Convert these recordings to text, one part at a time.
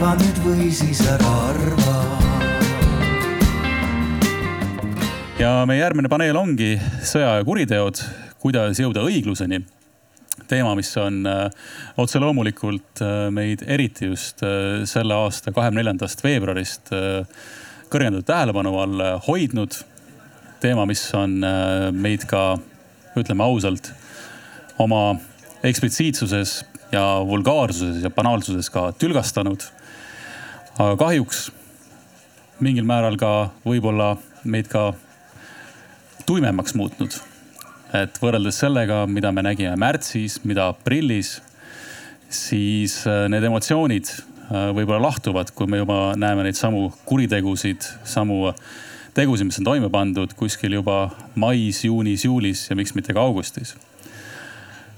arva nüüd või siis ära arva. ja meie järgmine paneel ongi sõja ja kuriteod, kuidas jõuda õigluseni teema, mis on äh, otse loomulikult äh, meid eriti just äh, selle aasta kahekümne neljandast veebruarist kõrgendatud tähelepanu all hoidnud. teema, mis on meid ka, ütleme ausalt, oma eksplitsiitsuses ja vulgaarsuses ja banaalsuses ka tülgastanud. Aga kahjuks mingil määral ka võib-olla meid ka tuimemaks muutnud et võrreldes sellega, mida me nägime märtsis, mida aprillis, siis äh, need emotsioonid äh, võib-olla lahtuvad, kui me juba näeme neid samu kuritegusid, samu tegusid, mis on toime pandud kuskil juba mais, juunis, juulis ja miks mitte ka augustis.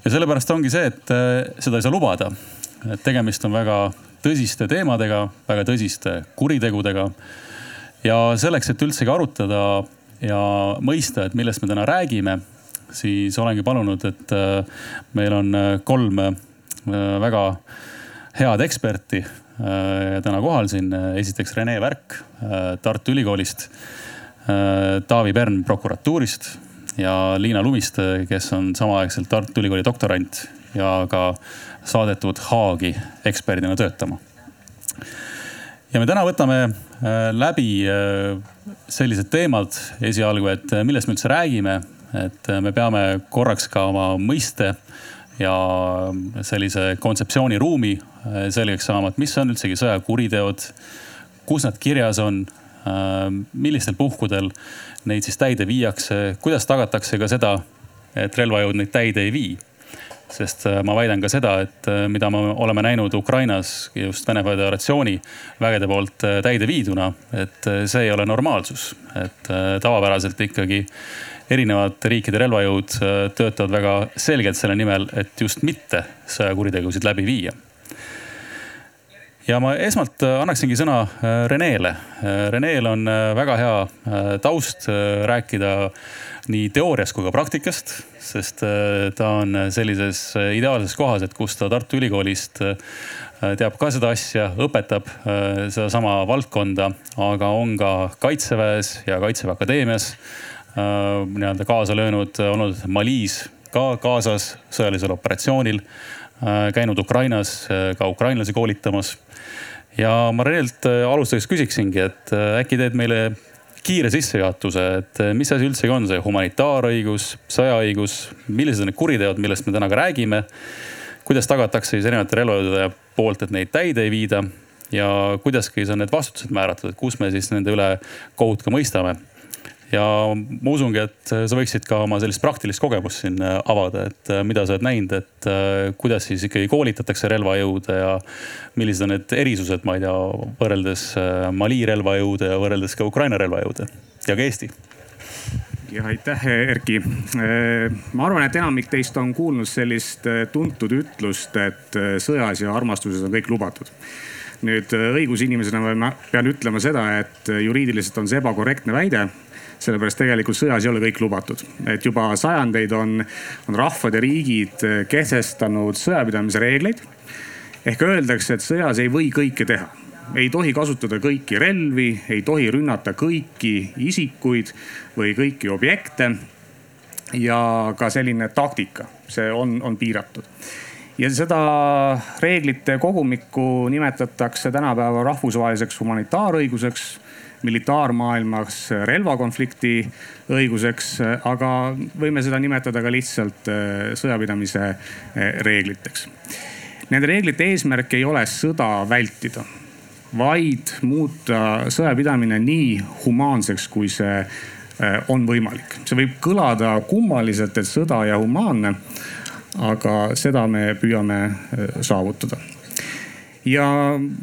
ja sellepärast ongi see, et äh, seda ei saa lubada. et tegemist on väga tõsiste teemadega, väga tõsiste kuritegudega. ja selleks, et üldsegi arutada ja mõista, et millest me täna räägime siis olengi palunud, et äh, meil on äh, kolm äh, väga head eksperti täna kohal siin. esiteks Rene Värk Tartu Ülikoolist, Taavi Pern prokuratuurist ja Liina Lumiste, kes on samaaegselt Tartu Ülikooli doktorant ja ka saadetud Haagi eksperdina töötama. ja me täna võtame läbi sellised teemad esialgu, et millest me üldse räägime et äh, me peame korraks ka oma mõiste ja sellise kontseptsiooniruumi äh, selgeks saama, et mis on üldsegi sõjakuriteod, kus nad kirjas on, äh, millistel puhkudel neid siis täide viiakse, kuidas tagatakse ka seda, et relvajõud neid täide ei vii sest ma väidan ka seda, et mida me oleme näinud Ukrainas just Vene Föderatsiooni vägede poolt täide viiduna, et see ei ole normaalsus. et tavapäraselt ikkagi erinevate riikide relvajõud äh, töötavad väga selgelt selle nimel, et just mitte sõjakuritegusid läbi viia. Ja ma esmalt äh, annaksingi sõna äh, Renele. Reneel on väga hea taust rääkida nii teooriast kui ka praktikast, sest ta on sellises ideaalses kohas, et kus ta Tartu Ülikoolist teab ka seda asja, õpetab sedasama valdkonda, aga on ka kaitseväes ja kaitseväe akadeemias Äh, nii-öelda kaasa löönud, olnud Malis ka kaasas sõjalisel operatsioonil. Äh, käinud Ukrainas äh, ka ukrainlasi koolitamas. ja ma Renelt alustuseks küsiksingi, et äkki teed meile kiire sissejuhatuse, et mis asi üldsegi on see humanitaarõigus, sõjaõigus, millised on need kuriteod, millest me täna ka räägime. kuidas tagatakse siis erinevate relvajõudude poolt, et neid täide ei viida ja kuidas siis on need vastutused määratud, et kus me siis nende üle kohut ka mõistame ja ma usungi, et sa võiksid ka oma sellist praktilist kogemust siin äh, avada, et äh, mida sa oled näinud, et äh, kuidas siis ikkagi koolitatakse relvajõude ja millised on need erisused, ma ei tea, võrreldes Mali relvajõude ja võrreldes ka Ukraina relvajõude ja ka Eesti ja aitäh, Erki. ma arvan, et enamik teist on kuulnud sellist tuntud ütlust, et sõjas ja armastuses on kõik lubatud nüüd õigusinimesena ma pean ütlema seda, et juriidiliselt on see ebakorrektne väide sellepärast tegelikult sõjas ei ole kõik lubatud. et juba sajandeid on, on rahvad ja riigid kehtestanud sõjapidamise reegleid. ehk öeldakse, et sõjas ei või kõike teha ei tohi kasutada kõiki relvi, ei tohi rünnata kõiki isikuid või kõiki objekte. ja ka selline taktika, see on, on piiratud ja seda reeglite kogumikku nimetatakse tänapäeval rahvusvaheliseks humanitaarõiguseks militaarmaailmas relvakonflikti õiguseks, aga võime seda nimetada ka lihtsalt äh, sõjapidamise äh, reegliteks. Nende reeglite eesmärk ei ole sõda vältida, vaid muuta sõjapidamine nii humaanseks, kui see äh, on võimalik. see võib kõlada kummaliselt, et sõda ja humaanne, aga seda me püüame saavutada ja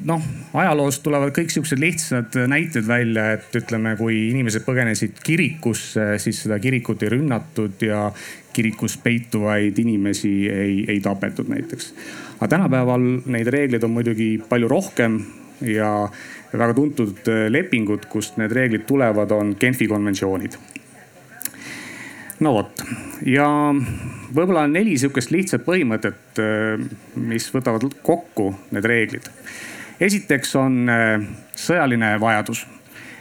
noh, ajaloost tulevad kõik siuksed lihtsad näited välja, et ütleme, kui inimesed põgenesid kirikusse, siis seda kirikut ei rünnatud ja kirikus peituvaid inimesi ei, ei tapetud näiteks. aga tänapäeval neid reegleid on muidugi palju rohkem ja väga tuntud lepingud, kust need reeglid tulevad, on Genfi konventsioonid no vot ja võib-olla neli sihukest lihtsat põhimõtet, äh, mis võtavad kokku need reeglid. esiteks on sõjaline vajadus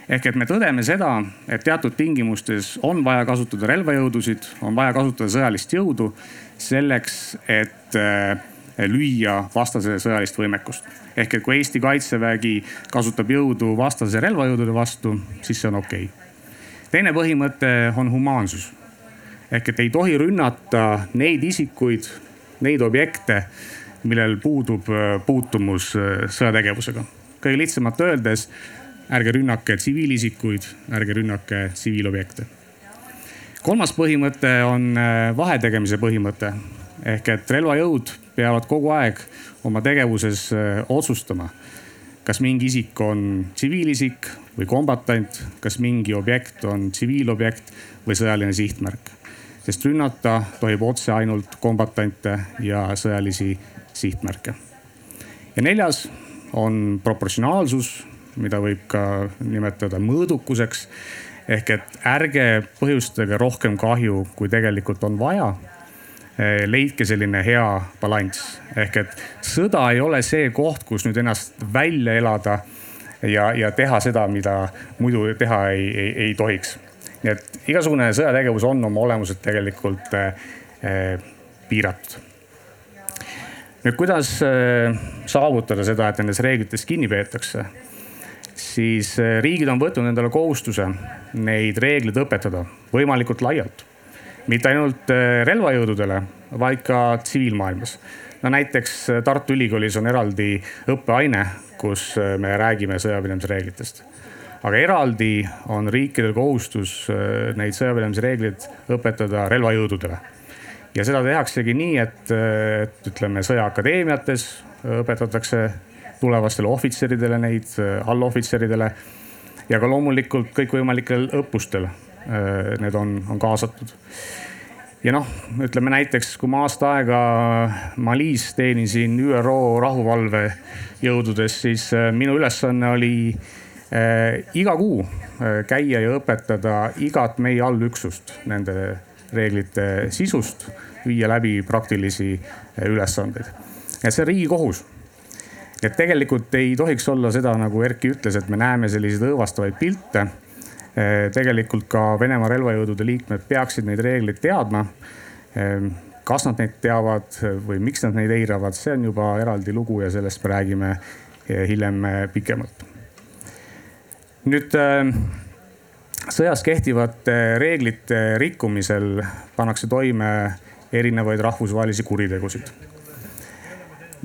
ehk et me tõdeme seda, et teatud tingimustes on vaja kasutada relvajõudusid, on vaja kasutada sõjalist jõudu selleks, et lüüa vastase sõjalist võimekust. ehk et kui Eesti kaitsevägi kasutab jõudu vastase relvajõudude vastu, siis see on okei okay.. teine põhimõte on humaansus. Ehk et ei tohi rünnata neid isikuid, neid objekte, millel puudub äh, puutumus äh, sõjategevusega. kõige lihtsamalt öeldes, ärge rünnake tsiviilisikuid, ärge rünnake tsiviilobjekte kolmas põhimõte on äh, vahetegemise põhimõte ehk et relvajõud peavad kogu aeg oma tegevuses otsustama, kas mingi isik on tsiviilisik või kombatant, kas mingi objekt on tsiviilobjekt või sõjaline sihtmärk. Sest rünnata tohib otse ainult kombatante ja sõjalisi sihtmärke. ja neljas on proportsionaalsus, mida võib ka nimetada mõõdukuseks. ehk et ärge põhjustage rohkem kahju, kui tegelikult on vaja leidke selline hea balanss. ehk et sõda ei ole see koht, kus nüüd ennast välja elada ja, ja teha seda, mida muidu teha ei, ei, ei tohiks. Nii et igasugune sõjategevus on oma olemuselt tegelikult eh, piiratud. nüüd, kuidas eh, saavutada seda, et nendest reeglitest kinni peetakse? siis riigid on võtnud endale kohustuse neid reegleid õpetada võimalikult laialt mitte ainult äh, relvajõududele, vaid ka tsiviilmaailmas. no näiteks äh, Tartu Ülikoolis on eraldi õppeaine, kus äh, me räägime sõjapidamise reeglitest. Aga eraldi on riikidel kohustus neid sõjapidamise reegleid õpetada relvajõududele. ja seda tehaksegi nii, et, et ütleme sõjaakadeemiates õpetatakse tulevastele ohvitseridele neid, allohvitseridele ja ka loomulikult kõikvõimalikel õppustel need on, on kaasatud ja noh, ütleme näiteks, kui ma aasta aega Malis teenisin ÜRO rahuvalvejõududes, siis äh, minu ülesanne oli äh, iga kuu äh, käia ja õpetada igat meie allüksust nende reeglite sisust, viia läbi praktilisi äh, ülesandeid. ja see on riigi kohus. et tegelikult ei tohiks olla seda, nagu Erki ütles, et me näeme selliseid õõvastavaid pilte tegelikult ka Venemaa relvajõudude liikmed peaksid neid reegleid teadma. Kas nad neid teavad või miks nad neid eiravad, see on juba eraldi lugu ja sellest me räägime hiljem pikemalt. Nüüd sõjas kehtivate reeglite rikkumisel pannakse toime erinevaid rahvusvahelisi kuritegusid.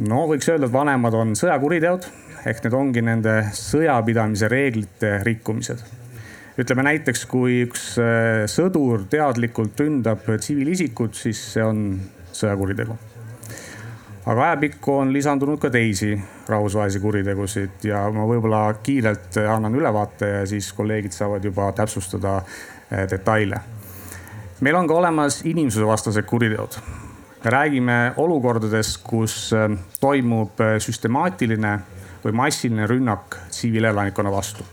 no võiks öelda, et vanemad on sõjakuriteod ehk need ongi nende sõjapidamise reeglite rikkumised ütleme näiteks, kui üks äh, sõdur teadlikult ründab tsiviilisikut, siis see on sõjakuritegu. aga ajapikku on lisandunud ka teisi rahvusvahelisi kuritegusid ja ma võib-olla kiirelt annan ülevaate ja siis kolleegid saavad juba täpsustada äh, detaile. meil on ka olemas inimsusevastased kuriteod. me räägime olukordadest, kus äh, toimub süstemaatiline või massiline rünnak tsiviilelanikkonna vastu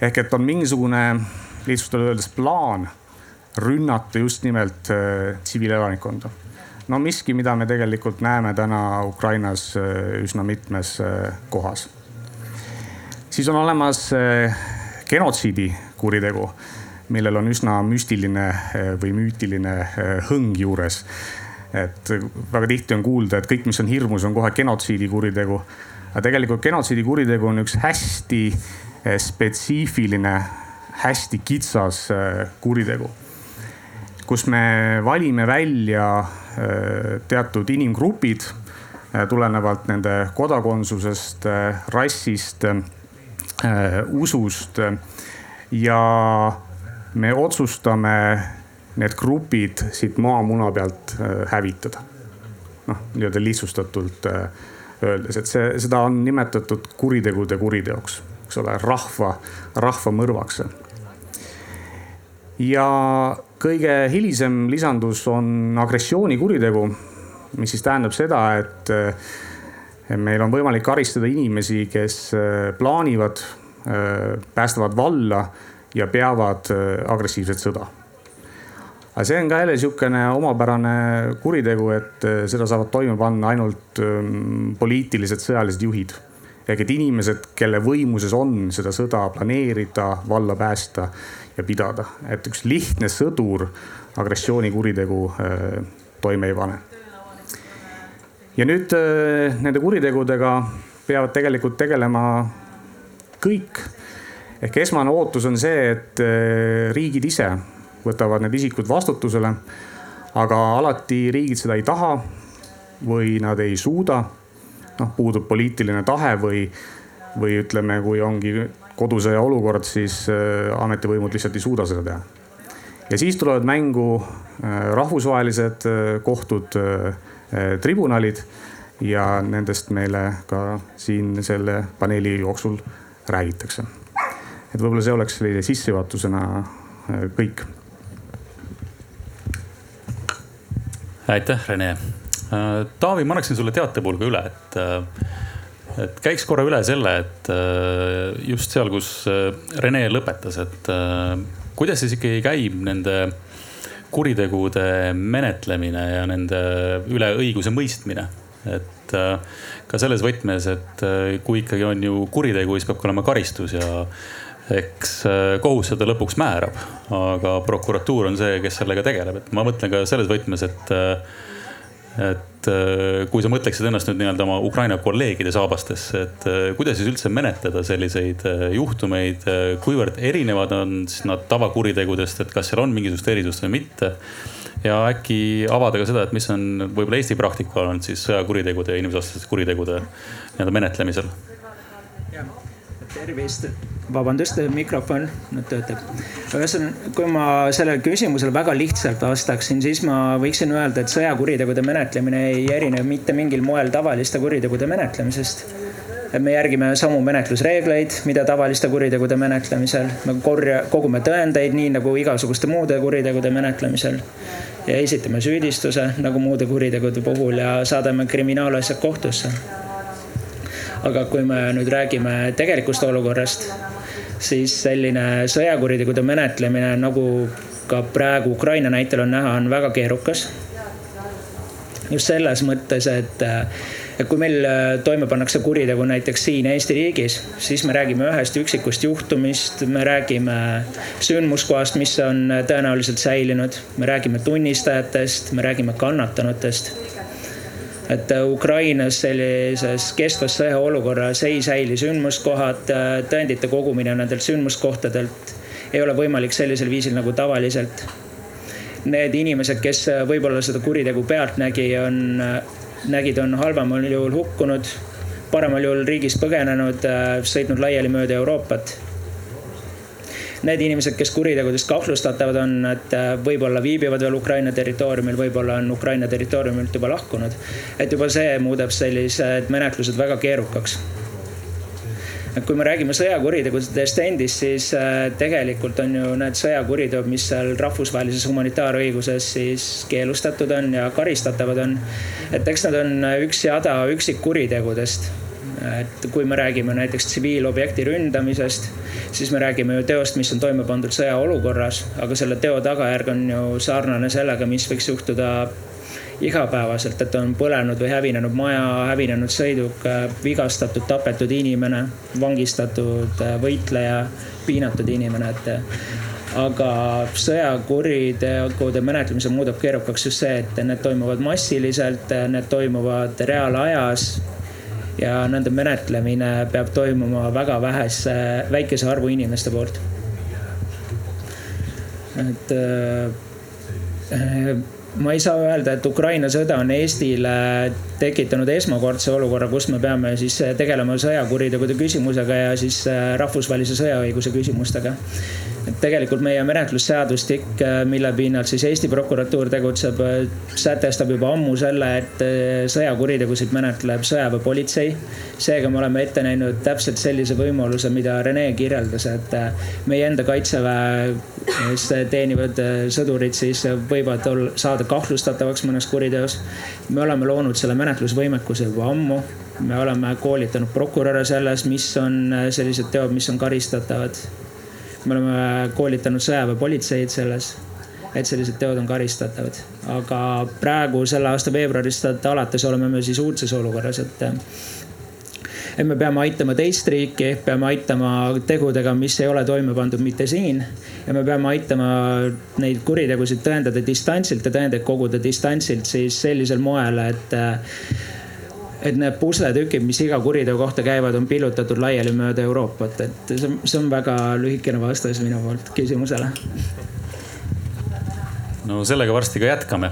ehk et on mingisugune lihtsustatult öeldes plaan rünnata just nimelt tsiviilelanikkonda. No miski, mida me tegelikult näeme täna Ukrainas äh, üsna mitmes äh, kohas. siis on olemas genotsiidi kuritegu, millel on üsna müstiline või müütiline hõng juures. et väga tihti on kuulda, et kõik, mis on hirmus, on kohe genotsiidi kuritegu. aga tegelikult genotsiidi kuritegu on üks hästi Eh, spetsiifiline, hästi kitsas eh, kuritegu. kus me valime välja eh, teatud inimgrupid tulenevalt nende kodakondsusest, rassist, usust ja me otsustame need grupid siit maamuna pealt hävitada. noh, nii-öelda lihtsustatult öeldes, et see, seda on nimetatud kuritegude kuriteoks eks ole, rahva, rahvamõrvaks. ja kõige hilisem lisandus on agressioonikuritegu, mis siis tähendab seda, et meil on võimalik karistada inimesi, kes äh, plaanivad, äh, päästavad valla ja peavad agressiivset sõda. Aga see on ka jälle sihukene omapärane kuritegu, et seda saavad toime panna ainult poliitilised sõjalised juhid ehk et inimesed, kelle võimuses on seda sõda planeerida, valla päästa ja pidada, et üks lihtne sõdur agressioonikuritegu äh, toime ei pane. ja nüüd äh, nende kuritegudega peavad tegelikult tegelema kõik. ehk esmane ootus on see, et äh, riigid ise võtavad need isikud vastutusele. aga alati riigid seda ei taha või nad ei suuda. Noh, puudub poliitiline tahe või, või ütleme, kui ongi kodusõja olukord, siis ametivõimud lihtsalt ei suuda seda teha ja siis tulevad mängu äh, rahvusvahelised äh, kohtud, äh, tribunalid ja nendest meile ka siin selle paneeli jooksul räägitakse. et võib-olla see oleks sellise sissejuhatusena kõik. aitäh, Rene. Taavi, ma annaksin sulle teatepulga üle, et, et käiks korra üle selle, et just seal, kus Rene lõpetas, et kuidas siis ikkagi käib nende kuritegude menetlemine ja nende üle õiguse mõistmine? et äh, ka selles võtmes, et äh, kui ikkagi on ju kuritegu, siis peab ka olema karistus ja eks äh, kohus seda lõpuks määrab, aga prokuratuur on see, kes sellega tegeleb, et ma mõtlen ka selles võtmes, et et äh, kui sa mõtleksid ennast nüüd nii-öelda oma Ukraina kolleegide saabastesse, et äh, kuidas siis üldse menetleda selliseid äh, juhtumeid, kuivõrd erinevad on siis nad tavakuritegudest, et kas seal on mingisugust erisust või mitte? ja äkki avada ka seda, et mis on võib-olla Eesti praktika olnud siis sõjakuritegude ja inimsusevastaste kuritegude nii-öelda menetlemisel? tervist vabandust, mikrofon nüüd töötab. ühesõnaga, kui ma sellele küsimusele väga lihtsalt vastaksin, siis ma võiksin öelda, et sõjakuritegude menetlemine ei erine mitte mingil moel tavaliste kuritegude menetlemisest. et me järgime samu menetlusreegleid, mida tavaliste kuritegude menetlemisel. me korja, kogume tõendeid, nii nagu igasuguste muude kuritegude menetlemisel. ja esitame süüdistuse nagu muude kuritegude puhul ja saadame kriminaalasjad kohtusse aga kui me nüüd räägime tegelikust olukorrast, siis selline sõjakuritegude menetlemine, nagu ka praegu Ukraina näitel on näha, on väga keerukas. just selles mõttes, et, et kui meil toime pannakse kuritegu näiteks siin Eesti riigis, siis me räägime ühest üksikust juhtumist, me räägime sündmuskohast, mis on tõenäoliselt säilinud, me räägime tunnistajatest, me räägime kannatanutest et äh, Ukrainas sellises kestvas sõjaolukorras ei säili sündmuskohad, äh, tõendite kogumine nendelt sündmuskohtadelt ei ole võimalik sellisel viisil nagu tavaliselt. Need inimesed, kes äh, võib-olla seda kuritegu pealt nägi, on, nägid, on halvemal juhul hukkunud, paremal juhul riigist põgenenud, sõitnud laiali mööda Euroopat need inimesed, kes kuritegudest kahtlustatavad on, et äh, võib-olla viibivad veel Ukraina territooriumil, võib-olla on Ukraina territooriumilt juba lahkunud. et juba see muudab sellised menetlused väga keerukaks et kui me räägime sõjakuritegudest endist, siis äh, tegelikult on ju need sõjakuriteod, mis seal rahvusvahelises humanitaarõiguses siis keelustatud on ja karistatavad on. et eks nad on üks jada üksikkuritegudest et kui me räägime näiteks tsiviilobjekti ründamisest, siis me räägime ju teost, mis on toime pandud sõjaolukorras, aga selle teo tagajärg on ju sarnane sellega, mis võiks juhtuda igapäevaselt, et on põlenud või hävinenud maja, hävinenud sõiduk, vigastatud, tapetud inimene, vangistatud võitleja, piinatud inimene, et aga sõjakuritegude menetlemise muudab keerukaks just see, et need toimuvad massiliselt, need toimuvad reaalajas ja nende menetlemine peab toimuma väga vähese, väikese arvu inimeste poolt. et äh, ma ei saa öelda, et Ukraina sõda on Eestile tekitanud esmakordse olukorra, kus me peame siis tegelema sõjakuritegude küsimusega ja siis äh, rahvusvahelise sõjaõiguse küsimustega et tegelikult meie menetlusseadustik, äh, mille pinnalt siis Eesti prokuratuur tegutseb, äh, sätestab juba ammu selle, et äh, sõjakuritegusid menetleb sõjaväepolitsei. seega me oleme ette näinud täpselt sellise võimaluse, mida Rene kirjeldas, et meie enda kaitseväes teenivad sõdurid siis võivad olla, saada kahtlustatavaks mõnes kuriteos. me oleme loonud selle menetlusvõimekuse juba ammu me oleme koolitanud prokuröre selles, mis on sellised teod, mis on karistatavad me oleme koolitanud sõjaväepolitseid selles, et sellised teod on karistatavad. aga praegu selle aasta veebruarist alates oleme me siis uudses olukorras, et et me peame aitama teist riiki, peame aitama tegudega, mis ei ole toime pandud mitte siin. ja me peame aitama neid kuritegusid tõendada distantsilt ja tõendeid koguda distantsilt siis sellisel moel, et et need pusletükid, mis iga kuriteo kohta käivad, on pillutatud laiali mööda Euroopat, et see on, see on väga lühikene vastus minu poolt küsimusele. no sellega varsti ka jätkame.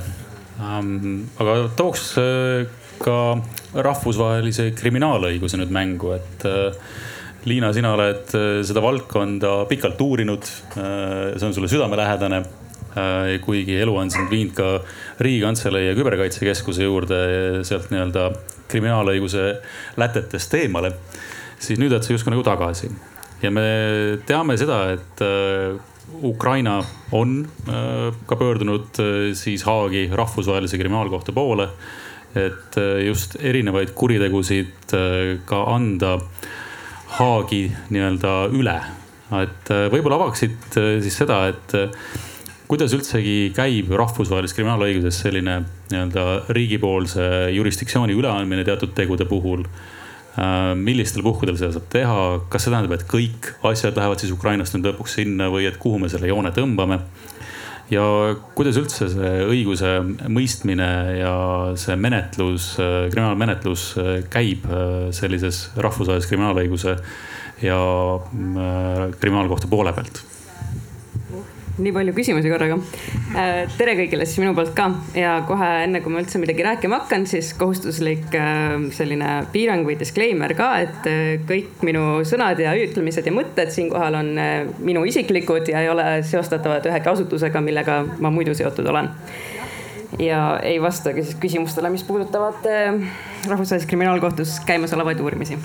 aga tooks äh, ka rahvusvahelise kriminaalõiguse nüüd mängu, et äh, Liina, sina oled äh, seda valdkonda pikalt uurinud. see on sulle südamelähedane. Kuigi elu on sind viinud ka Riigikantselei ja Küberkaitsekeskuse juurde, sealt nii-öelda kriminaalõiguse lätetest eemale. siis nüüd oled sa justkui nagu tagasi ja me teame seda, et Ukraina on ka pöördunud siis Haagi rahvusvahelise kriminaalkohtu poole et äh, just erinevaid kuritegusid äh, ka anda Haagi nii-öelda üle. et äh, võib-olla avaksid siis seda, et kuidas üldsegi käib rahvusvahelises kriminaalõiguses selline nii-öelda riigipoolse jurisdiktsiooni üleandmine teatud tegude puhul millistel puhkudel seda saab teha, kas see tähendab, et kõik asjad lähevad siis Ukrainast nüüd lõpuks sinna või et kuhu me selle joone tõmbame? ja kuidas üldse see õiguse mõistmine ja see menetlus, kriminaalmenetlus käib äh, sellises rahvusvahelises kriminaalõiguse ja äh, kriminaalkohtu poole pealt? Nii palju küsimusi korraga. Äh, tere kõigile siis minu poolt ka. Ja kohe enne kui ma üldse midagi rääkima hakkan, siis kohustuslik äh, selline piirang või disclaimer ka, et äh, kõik minu sõnad ja ütlemised ja mõtted siinkohal on minu isiklikud ja ei ole seostatavad ühegi asutusega, millega ma muidu seotud olen. Ja ei vastagi siis küsimustele, mis puudutavad rahvusvahelises kriminaalkohtus käimasolevaid uurimisi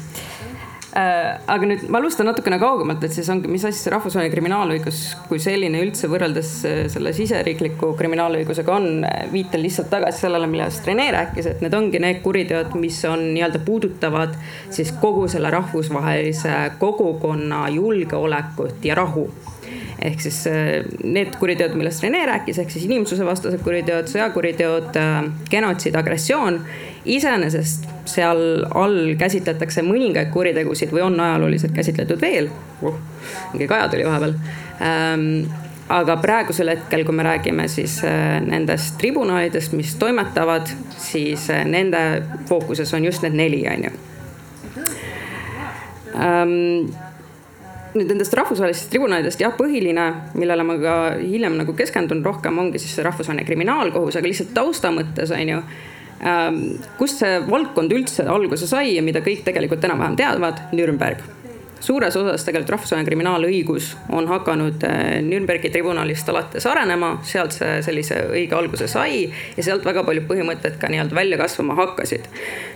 aga nüüd ma alustan natukene kaugemalt, et siis ongi, mis asi see rahvusvaheline kriminaalõigus kui selline üldse võrreldes äh, selle siseriikliku kriminaalõigusega on. viitan lihtsalt tagasi sellele, millest Rene rääkis, et need ongi need kuriteod, mis on nii-öelda puudutavad siis kogu selle rahvusvahelise kogukonna julgeolekut ja rahu ehk siis äh, need kuriteod, millest Rene rääkis, ehk siis inimsusevastased kuriteod, sõjakuriteod, äh, genotsiid, agressioon. Iseenesest seal all käsitletakse mõningaid kuritegusid või on ajalooliselt käsitletud veel uh,. mingi kaja tuli vahepeal ähm, aga praegusel hetkel, kui me räägime siis äh, nendest tribunalidest, mis toimetavad, siis nende fookuses on just need neli, on ju ähm, nüüd nendest rahvusvahelistest tribunalidest jah, põhiline, millele ma ka hiljem nagu keskendun rohkem, ongi siis see rahvusvaheline kriminaalkohus, aga lihtsalt tausta mõttes on ju. Kust see valdkond üldse alguse sai ja mida kõik tegelikult enam-vähem teavad, Nürnberg. Suures osas tegelikult rahvusvaheline kriminaalõigus on hakanud äh, Nürnbergi tribunalist alates arenema, sealt see sellise õige alguse sai ja sealt väga paljud põhimõtted ka nii-öelda välja kasvama hakkasid.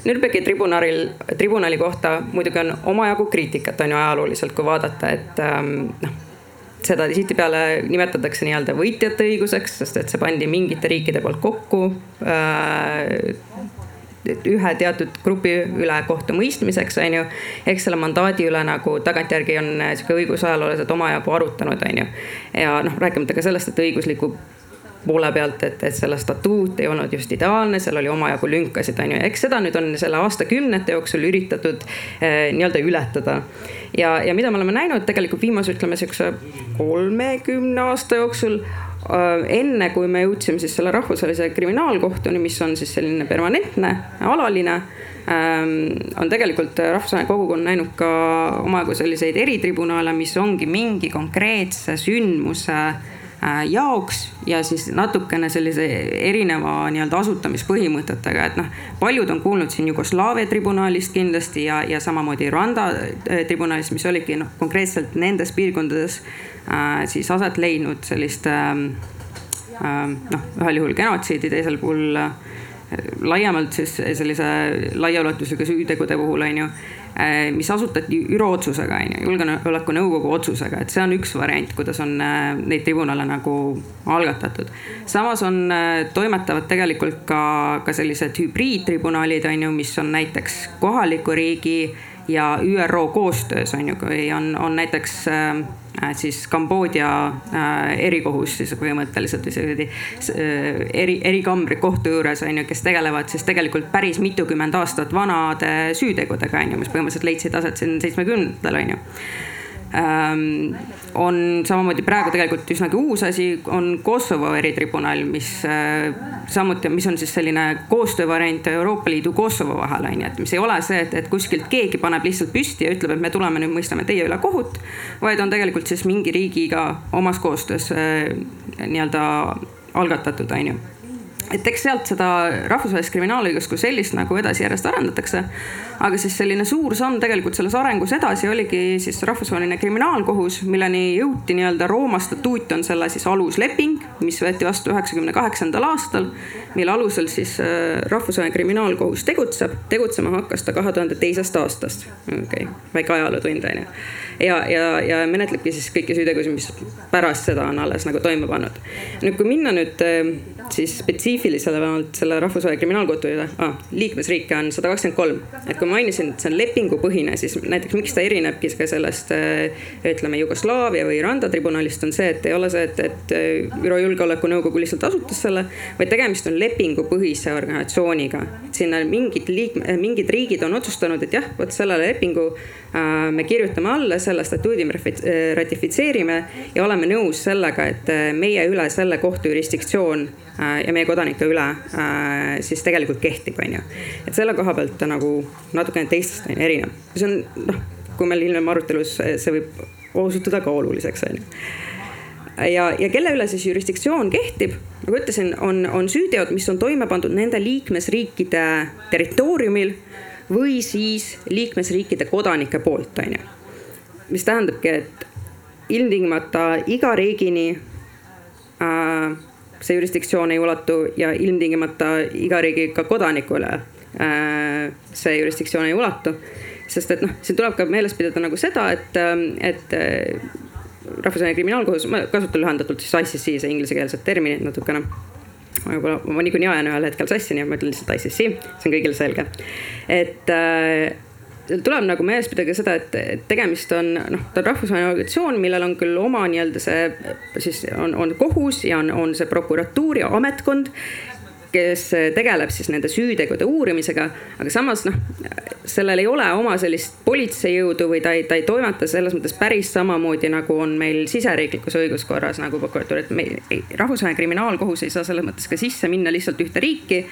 Nürnbergi tribunalil, tribunali kohta muidugi on omajagu kriitikat on ju ajalooliselt, kui vaadata, et ähm, noh seda tihtipeale nimetatakse nii-öelda võitjate õiguseks, sest et see pandi mingite riikide poolt kokku äh, ühe teatud grupi üle kohtumõistmiseks, on ju. eks selle mandaadi üle nagu tagantjärgi on sihuke õigusajaloolased omajagu arutanud, on ju. ja noh, rääkimata ka sellest, et õigusliku poole pealt, et, et selle statuut ei olnud just ideaalne, seal oli omajagu lünkasid, on ju, eks seda nüüd on selle aastakümnete jooksul üritatud eh, nii-öelda ületada. ja, ja mida me oleme näinud tegelikult viimase, ütleme sihukese kolmekümne aasta jooksul Äh, enne kui me jõudsime siis selle rahvusvahelise kriminaalkohtuni, mis on siis selline permanentne, alaline, ähm, on tegelikult rahvusvaheline kogukond näinud ka omajagu selliseid eritribunale, mis ongi mingi konkreetse sündmuse jaoks ja siis natukene sellise erineva nii-öelda asutamispõhimõtetega, et noh, paljud on kuulnud siin Jugoslaavia tribunalist kindlasti ja, ja samamoodi Rwanda äh, tribunalist, mis oligi noh, konkreetselt nendes piirkondades Äh, siis aset leidnud sellist ähm, noh, ühel juhul genotsiidi, teisel puhul äh, laiemalt siis sellise laiaulatusega süütegude puhul on ju. äh, mis asutati ÜRO otsusega, on ju, julgeolekunõukogu otsusega, et see on üks variant, kuidas on neid tribunale nagu algatatud. samas on, toimetavad tegelikult ka, ka sellised hübriidtribunalid, on ju, mis on näiteks kohaliku riigi ja ÜRO koostöös on ju, kui on, on näiteks siis Kambodža erikohus siis põhimõtteliselt või sellised eri, erikambrid kohtu juures on ju, kes tegelevad siis tegelikult päris mitukümmend aastat vanade süütegudega on ju, mis põhimõtteliselt leidsid aset siin seitsmekümnendatel on ju on samamoodi praegu tegelikult üsnagi uus asi, on Kosovo eritribunal, mis äh, samuti, mis on siis selline koostöövariant Euroopa Liidu Kosovo vahel on ju, et mis ei ole see, et, et kuskilt keegi paneb lihtsalt püsti ja ütleb, et me tuleme nüüd mõistame teie üle kohut. vaid on tegelikult siis mingi riigiga omas koostöös äh, nii-öelda algatatud, on ju et eks sealt seda rahvusvahelist kriminaalõigust kui sellist nagu edasi järjest arendatakse. Aga siis selline suur samm tegelikult selles arengus edasi oligi siis rahvusvaheline kriminaalkohus, milleni jõuti nii-öelda Rooma statuut on selle siis alusleping, mis võeti vastu üheksakümne kaheksandal aastal. mille alusel siis äh, rahvusvaheline kriminaalkohus tegutseb, tegutsema hakkas ta kahe tuhande teisest aastast. okei okay., väike ajalootund on ju ja, ja, ja menetlebki siis kõiki süütegusid, mis pärast seda on alles nagu toime pannud. nüüd, kui minna nüüd äh, siis spetsiifilisemalt selle rahvusvahelise kriminaalkohtu üle ah,, liikmesriike on sada kakskümmend kolm. et kui mainisin, et see on lepingupõhine, siis näiteks miks ta erinebki ka sellest äh, ütleme Jugoslaavia või Randa tribunalist on see, et ei ole see, et, et äh, ÜRO Julgeolekunõukogu lihtsalt asutas selle, vaid tegemist on lepingupõhise organisatsiooniga. sinna mingid liikme, mingid riigid on otsustanud, et jah, vot sellele lepingu Äh, me kirjutame alla, selle statuudi me äh, ratifitseerime ja oleme nõus sellega, et äh, meie üle selle kohtu jurisdiktsioon ja meie kodanike üle siis tegelikult kehtib, on ju. et selle koha pealt ta nagu natukene teistest on erinev. see on noh, kui meil hiljem arutelus see võib osutuda ka oluliseks, on ju ja, ja kelle üle siis jurisdiktsioon kehtib, nagu ütlesin, on, on süüteod, mis on toime pandud nende liikmesriikide territooriumil või siis liikmesriikide kodanike poolt, on ju. mis tähendabki, et ilmtingimata iga riigini äh, see jurisdiktsioon ei ulatu ja ilmtingimata iga riigi ka kodanikule see jurisdiktsioon ei ulatu. sest et noh, siin tuleb ka meeles pidada nagu seda, et, et äh, rahvusvaheline kriminaalkohus, ma kasutan lühendatult siis ICC, see inglisekeelset terminit natukene võib-olla ma niikuinii ajan ühel hetkel sassi, nii et ma ütlen lihtsalt ICC, see on kõigile selge. et äh, tuleb nagu meeles pidada seda, et tegemist on noh, ta on rahvusvaheline organisatsioon, millel on küll oma nii-öelda see siis on, on kohus ja on, on see prokuratuur ja ametkond kes tegeleb siis nende süütegude uurimisega, aga samas noh, sellel ei ole oma sellist politseijõudu või ta ei, ta ei toimeta selles mõttes päris samamoodi, nagu on meil siseriiklikus õiguskorras nagu prokuratuur, et me, rahvusvaheline kriminaalkohus ei saa selles mõttes ka sisse minna lihtsalt ühte riiki.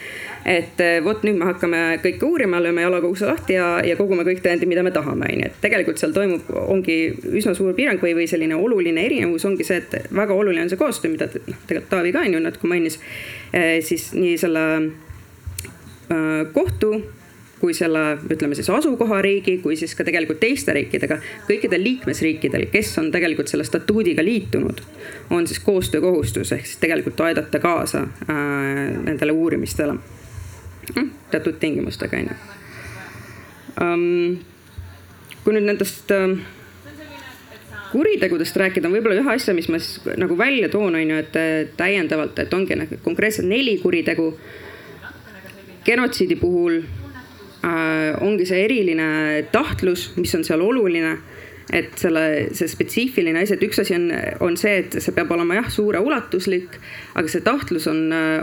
et vot nüüd me hakkame kõike uurima, lööme jalaga ukse lahti ja, ja kogume kõik tõendid, mida me tahame, on ju, et tegelikult seal toimub, ongi üsna suur piirang või, või selline oluline erinevus ongi see, et väga oluline on see koostöö, mida noh, tegelikult Taavi ka on ju natuke mainis Eh, siis nii selle äh, kohtu kui selle, ütleme siis asukohariigi, kui siis ka tegelikult teiste riikidega. kõikidel liikmesriikidel, kes on tegelikult selle statuudiga liitunud, on siis koostöökohustus ehk siis tegelikult aidata kaasa äh, nendele uurimistele mm,. teatud tingimustega on ju um,. kui nüüd nendest uh, kuritegudest rääkida, võib-olla ühe asja, mis ma siis nagu välja toon, on ju, et täiendavalt, et ongi nagu konkreetselt neli kuritegu. genotsiidi puhul äh, ongi see eriline tahtlus, mis on seal oluline et selle, see spetsiifiline asi, et üks asi on, on see, et see peab olema jah, suureulatuslik, aga see tahtlus on,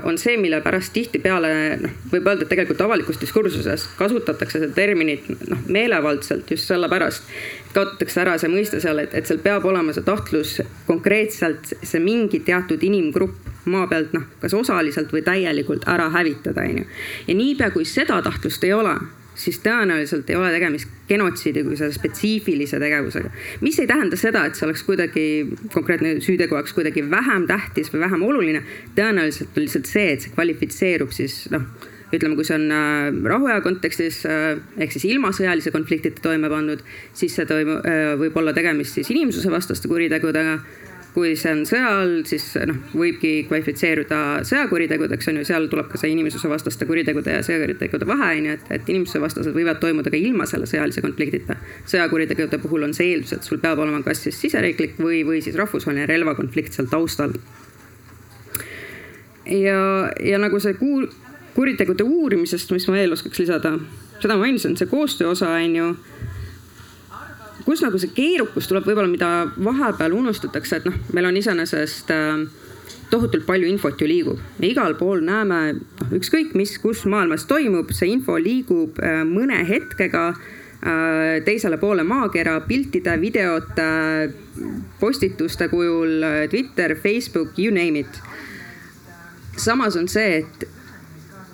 on see, mille pärast tihtipeale noh, võib öelda, et tegelikult avalikus diskursuses kasutatakse seda terminit noh, meelevaldselt just sellepärast. kaotatakse ära see mõiste seal, et, et seal peab olema see tahtlus konkreetselt see mingi teatud inimgrupp maa pealt noh, kas osaliselt või täielikult ära hävitada, onju. ja niipea kui seda tahtlust ei ole siis tõenäoliselt ei ole tegemist genotsiidi kui selle spetsiifilise tegevusega. mis ei tähenda seda, et see oleks kuidagi konkreetne süütegu oleks kuidagi vähem tähtis või vähem oluline. tõenäoliselt on lihtsalt see, et see kvalifitseerub siis noh, ütleme, kui see on äh, rahuaja kontekstis äh, ehk siis ilma sõjalise konfliktita toime pandud, siis see toimub, äh, võib olla tegemist siis inimsusevastaste kuritegudega kui see on sõja all, siis noh, võibki kvalifitseeruda sõjakuritegudeks on ju, seal tuleb ka see inimsusevastaste kuritegude ja sõjakuritegude vahe on ju, et, et inimsusevastased võivad toimuda ka ilma selle sõjalise konfliktita. sõjakuritegude puhul on see eeldus, et sul peab olema kas siis siseriiklik või, või siis rahvusvaheline relvakonflikt seal taustal. ja, ja nagu see kuul-, kuritegude uurimisest, mis ma veel oskaks lisada, seda ma mainisin, see koostöö osa on ju kus nagu see keerukus tuleb võib-olla, mida vahepeal unustatakse, et noh, meil on iseenesest äh, tohutult palju infot ju liigub. me igal pool näeme, noh ükskõik mis, kus maailmas toimub, see info liigub äh, mõne hetkega äh, teisele poole maakera piltide, videote, postituste kujul, Twitter, Facebook, you name it. samas on see, et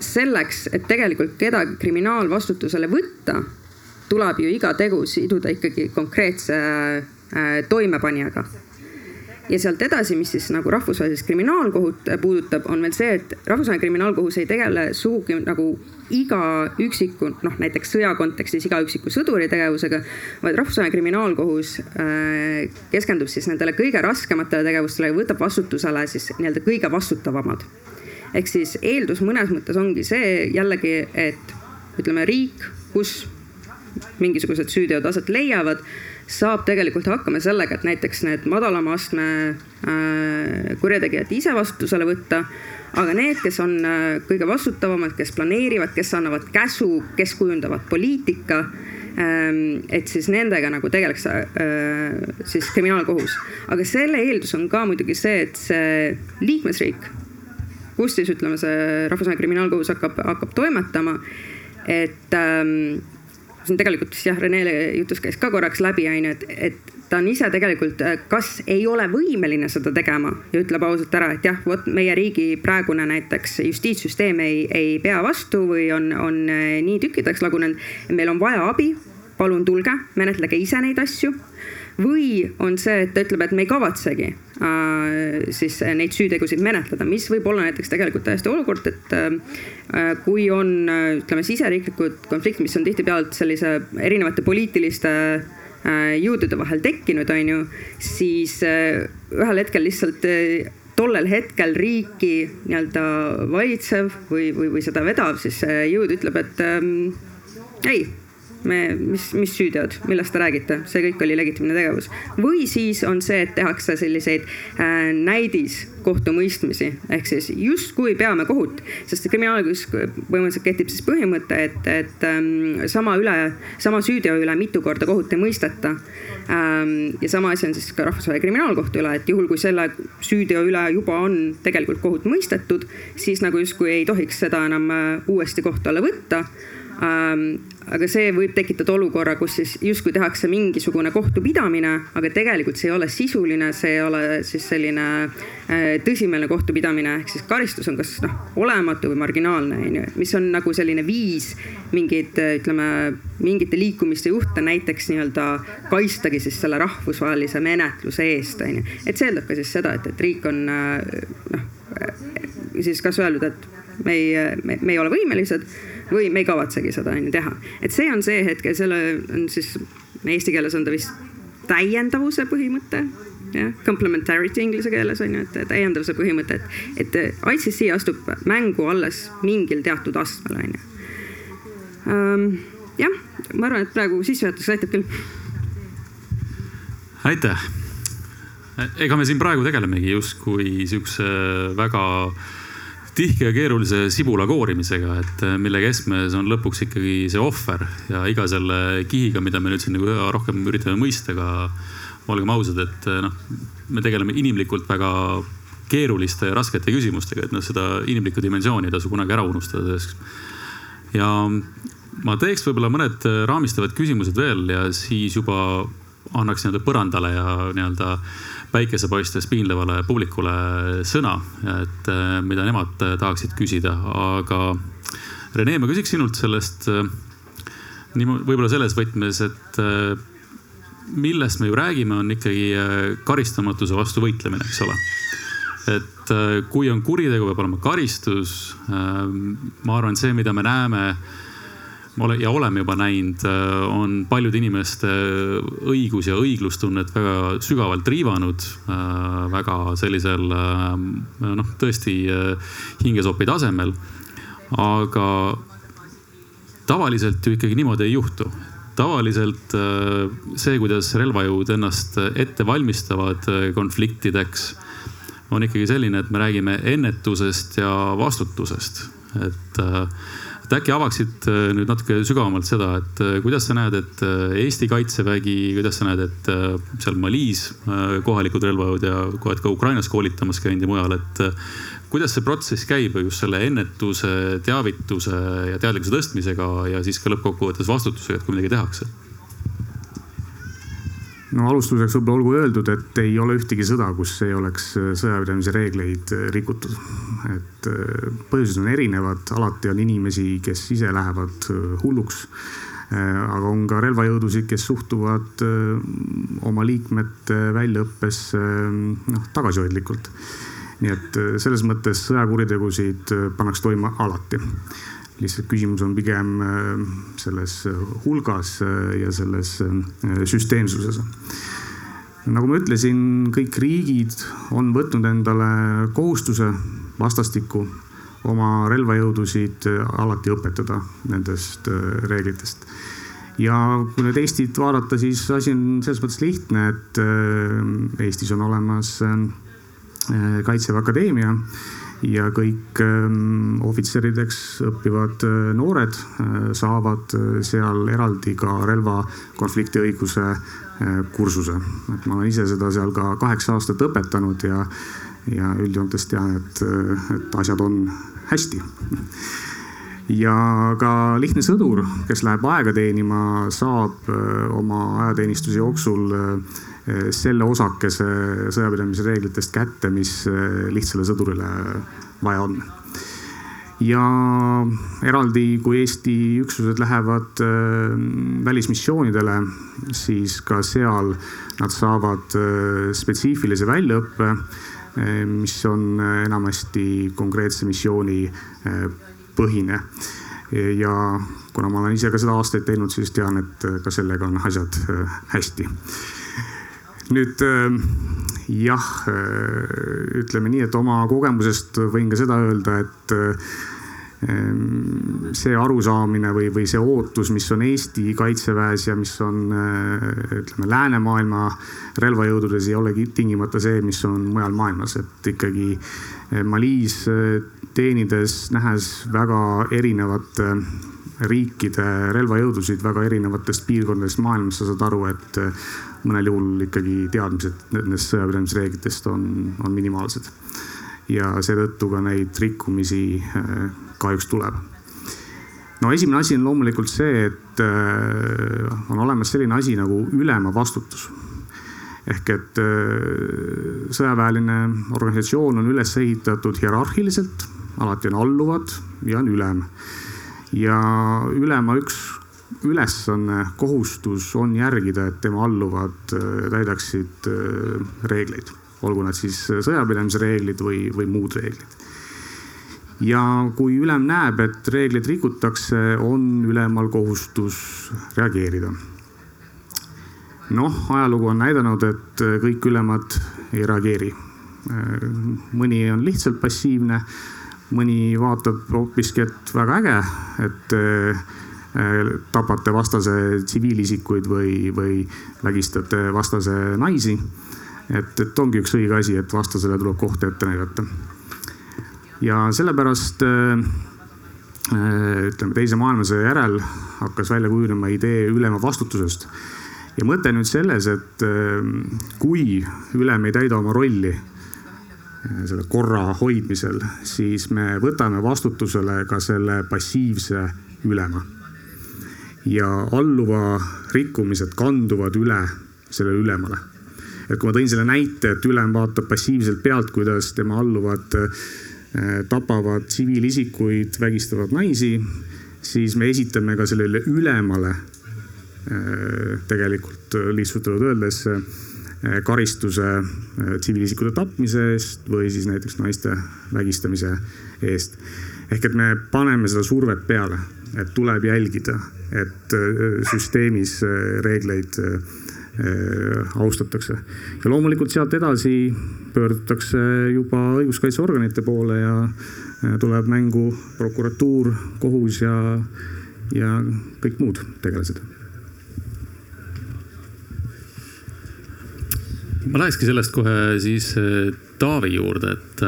selleks, et tegelikult kedagi kriminaalvastutusele võtta, tuleb ju iga tegu siduda ikkagi konkreetse toimepanijaga ja sealt edasi, mis siis nagu rahvusvahelist kriminaalkohut puudutab, on veel see, et rahvusvaheline kriminaalkohus ei tegele sugugi nagu iga üksiku, noh näiteks sõja kontekstis iga üksiku sõduri tegevusega, vaid rahvusvaheline kriminaalkohus äh, keskendub siis nendele kõige raskematele tegevustele ja võtab vastutusele siis nii-öelda kõige vastutavamad. ehk siis eeldus mõnes mõttes ongi see jällegi, et ütleme riik, kus mingisugused süüteod aset leiavad saab tegelikult hakkama sellega, et näiteks need madalama astme äh, kurjategijad ise vastutusele võtta. aga need, kes on äh, kõige vastutavamad, kes planeerivad, kes annavad käsu, kes kujundavad poliitika ähm, et siis nendega nagu tegeleks äh, siis kriminaalkohus. aga selle eeldus on ka muidugi see, et see liikmesriik, kus siis ütleme, see rahvusvaheline kriminaalkohus hakkab, hakkab toimetama, et ähm, siin tegelikult jah, Rene jutus käis ka korraks läbi, onju, et, et ta on ise tegelikult, äh, kas ei ole võimeline seda tegema ja ütleb ausalt ära, et jah, vot meie riigi praegune näiteks justiitssüsteem ei, ei pea vastu või on, on äh, nii tükkideks lagunenud. meil on vaja abi, palun tulge, menetlege ise neid asju või on see, et ta ütleb, et me ei kavatsegi siis neid süütegusid menetleda, mis võib olla näiteks tegelikult täiesti olukord, et äh, kui on äh, ütleme siseriiklikud konfliktid, mis on tihtipeale sellise erinevate poliitiliste äh, jõudude vahel tekkinud, on ju, siis äh, ühel hetkel lihtsalt äh, tollel hetkel riiki nii-öelda valitsev või, või, või seda vedav siis jõud ütleb, et ähm, ei me, mis, mis süüteod, millest te räägite, see kõik oli legitiimne tegevus. või siis on see, et tehakse selliseid äh, näidiskohtumõistmisi ehk siis justkui peame kohut, sest kriminaalõigus põhimõtteliselt kehtib siis põhimõte, et, et ähm, sama üle, sama süüteo üle mitu korda kohut ei mõisteta ähm,. ja sama asi on siis ka rahvusvahelise kriminaalkohtu üle, et juhul kui selle süüteo üle juba on tegelikult kohut mõistetud, siis nagu justkui ei tohiks seda enam äh, uuesti kohtu alla võtta aga see võib tekitada olukorra, kus siis justkui tehakse mingisugune kohtupidamine, aga tegelikult see ei ole sisuline, see ei ole siis selline äh, tõsimeelne kohtupidamine, ehk siis karistus on kas noh, olematu või marginaalne, onju. mis on nagu selline viis mingeid, ütleme, mingite liikumiste juhte näiteks nii-öelda kaitstagi siis selle rahvusvahelise menetluse eest, onju. et see eeldab ka siis seda, et, et riik on äh, noh, siis kas öeldud, et me ei, me ei ole võimelised või me ei kavatsegi seda on ju teha. et see on see hetk ja selle on siis eesti keeles on ta vist täiendavuse põhimõte jah, complementarity inglise keeles on ju, et täiendavuse põhimõte, et, et ICC astub mängu alles mingil teatud astmel on ju. Ehm, jah, ma arvan, et praegu sissejuhatus aitab küll. aitäh. ega me siin praegu tegelemegi justkui siukse väga äh, tihke ja keerulise sibula koorimisega, et äh, mille keskmes on lõpuks ikkagi see ohver ja iga selle kihiga, mida me nüüd siin nagu rohkem üritame mõista, aga olgem ausad, et äh, noh, me tegeleme inimlikult väga keeruliste ja raskete küsimustega, et noh, seda inimlikku dimensiooni ei tasu kunagi ära unustada. ja ma teeks võib-olla mõned äh, raamistavad küsimused veel ja siis juba annaks nii-öelda põrandale ja nii-öelda päikesepaistes piinlevale publikule sõna, et äh, mida nemad äh, tahaksid küsida, aga Rene, ma küsiks sinult sellest, äh, nii võib-olla selles võtmes, et millest me ju räägime, on ikkagi karistamatuse vastu võitlemine, eks ole. et kui on kuritegu, peab olema karistus. ma arvan, see, mida me näeme ole, ja oleme juba näinud, äh, on paljude inimeste õigus ja õiglustunnet väga sügavalt riivanud. Äh, väga sellisel äh, noh, tõesti hingesopi tasemel. aga tavaliselt ju ikkagi niimoodi ei juhtu tavaliselt see, kuidas relvajõud ennast ette valmistavad konfliktideks, on ikkagi selline, et me räägime ennetusest ja vastutusest et et äkki avaksid nüüd natuke sügavamalt seda, et kuidas sa näed, et Eesti kaitsevägi, kuidas sa näed, et seal Malis kohalikud relvajõud ja oled ka Ukrainas koolitamas käinud ja mujal, et kuidas see protsess käib just selle ennetuse, teavituse ja teadlikkuse tõstmisega ja siis ka lõppkokkuvõttes vastutusega, et kui midagi tehakse no alustuseks võib-olla olgu öeldud, et ei ole ühtegi sõda, kus ei oleks äh, sõjapidamise reegleid äh, rikutud. et äh, põhjused on erinevad, alati on inimesi, kes ise lähevad hulluks. aga on ka relvajõudusid, kes suhtuvad oma liikmete väljaõppesse noh tagasihoidlikult. nii et selles mõttes sõjakuritegusid pannakse toime alati lihtsalt küsimus on pigem äh, selles hulgas äh, ja selles äh, süsteemsuses. nagu ma ütlesin, kõik riigid on võtnud endale kohustuse vastastikku oma relvajõudusid alati õpetada nendest reeglitest. ja kui nüüd Eestit vaadata, siis asi on selles mõttes lihtne, et Eestis on olemas Kaitseväe Akadeemia ja kõik ähm, ohvitserideks õppivad äh, noored äh, saavad äh, seal eraldi ka relvakonflikti õiguse kursuse. et ma olen ise seda seal ka kaheksa aastat õpetanud ja, ja üldjoontes tean, et, et asjad on hästi ja ka lihtne sõdur, kes läheb aega teenima, saab oma ajateenistuse jooksul Eh, selle osakese sõjapidamise reeglitest kätte, mis eh, lihtsale sõdurile vaja on. ja eraldi, kui Eesti üksused lähevad eh, välismissioonidele, siis ka seal nad saavad spetsiifilise väljaõppe, mis on enamasti konkreetse missiooni põhine ja kuna ma olen ise ka seda aastaid teinud, siis tean, et ka sellega on asjad hästi nüüd ähm, jah, äh, ütleme nii, et oma kogemusest võin ka seda öelda, et ähm, see arusaamine või, või see ootus, mis on Eesti kaitseväes ja mis on äh, ütleme läänemaailma relvajõududes, ei olegi tingimata see, mis on mujal maailmas, et ikkagi äh, Malis teenides, nähes väga erinevate riikide relvajõudusid väga erinevatest piirkondadest maailmas, sa saad aru, et mõnel juhul ikkagi teadmised nendest sõjapidamisreeglitest on, on minimaalsed. ja seetõttu ka neid rikkumisi äh, kahjuks tuleb. no esimene asi on loomulikult see, et äh, on olemas selline asi nagu ülema vastutus ehk et sõjaväeline organisatsioon on üles ehitatud hierarhiliselt, alati on alluvad ja on ülem. Ja ülema üks ülesanne, kohustus on järgida, et tema alluvad äh, täidaksid äh, reegleid, olgu nad siis sõjapidamise reeglid või, või muud reeglid. ja kui ülem näeb, et reegleid rikutakse, on ülemal kohustus reageerida. noh, ajalugu on näidanud, et kõik ülemad ei reageeri. Äh, mõni on lihtsalt passiivne, mõni vaatab hoopiski, et väga äge, et Äh, tapate vastase tsiviilisikuid või, või vägistate vastase naisi. et, et ongi üks õige asi, et vastasele tuleb kohta ette näidata. ja sellepärast äh, äh, ütleme teise maailmasõja järel hakkas välja kujunema idee ülema vastutusest. ja mõte nüüd selles, et kui ülem ei täida oma rolli selle korra hoidmisel, siis me võtame vastutusele ka selle passiivse ülema ja alluva rikkumised kanduvad üle sellele ülemale. et kui ma tõin selle näite, et ülem vaatab passiivselt pealt, kuidas tema alluvad äh, tapavad tsiviilisikuid, vägistavad naisi, siis me esitame ka sellele ülemale äh, tegelikult lihtsustatult öeldes äh, karistuse tsiviilisikute tapmise eest või siis näiteks naiste vägistamise eest. ehk et me paneme seda survet peale et tuleb jälgida, et äh, süsteemis reegleid austatakse. ja loomulikult sealt edasi pöördutakse juba õiguskaitseorganite poole ja tuleb mängu prokuratuur, kohus ja, ja kõik muud tegelased. Ma lähekski sellest kohe siis Taavi juurde, et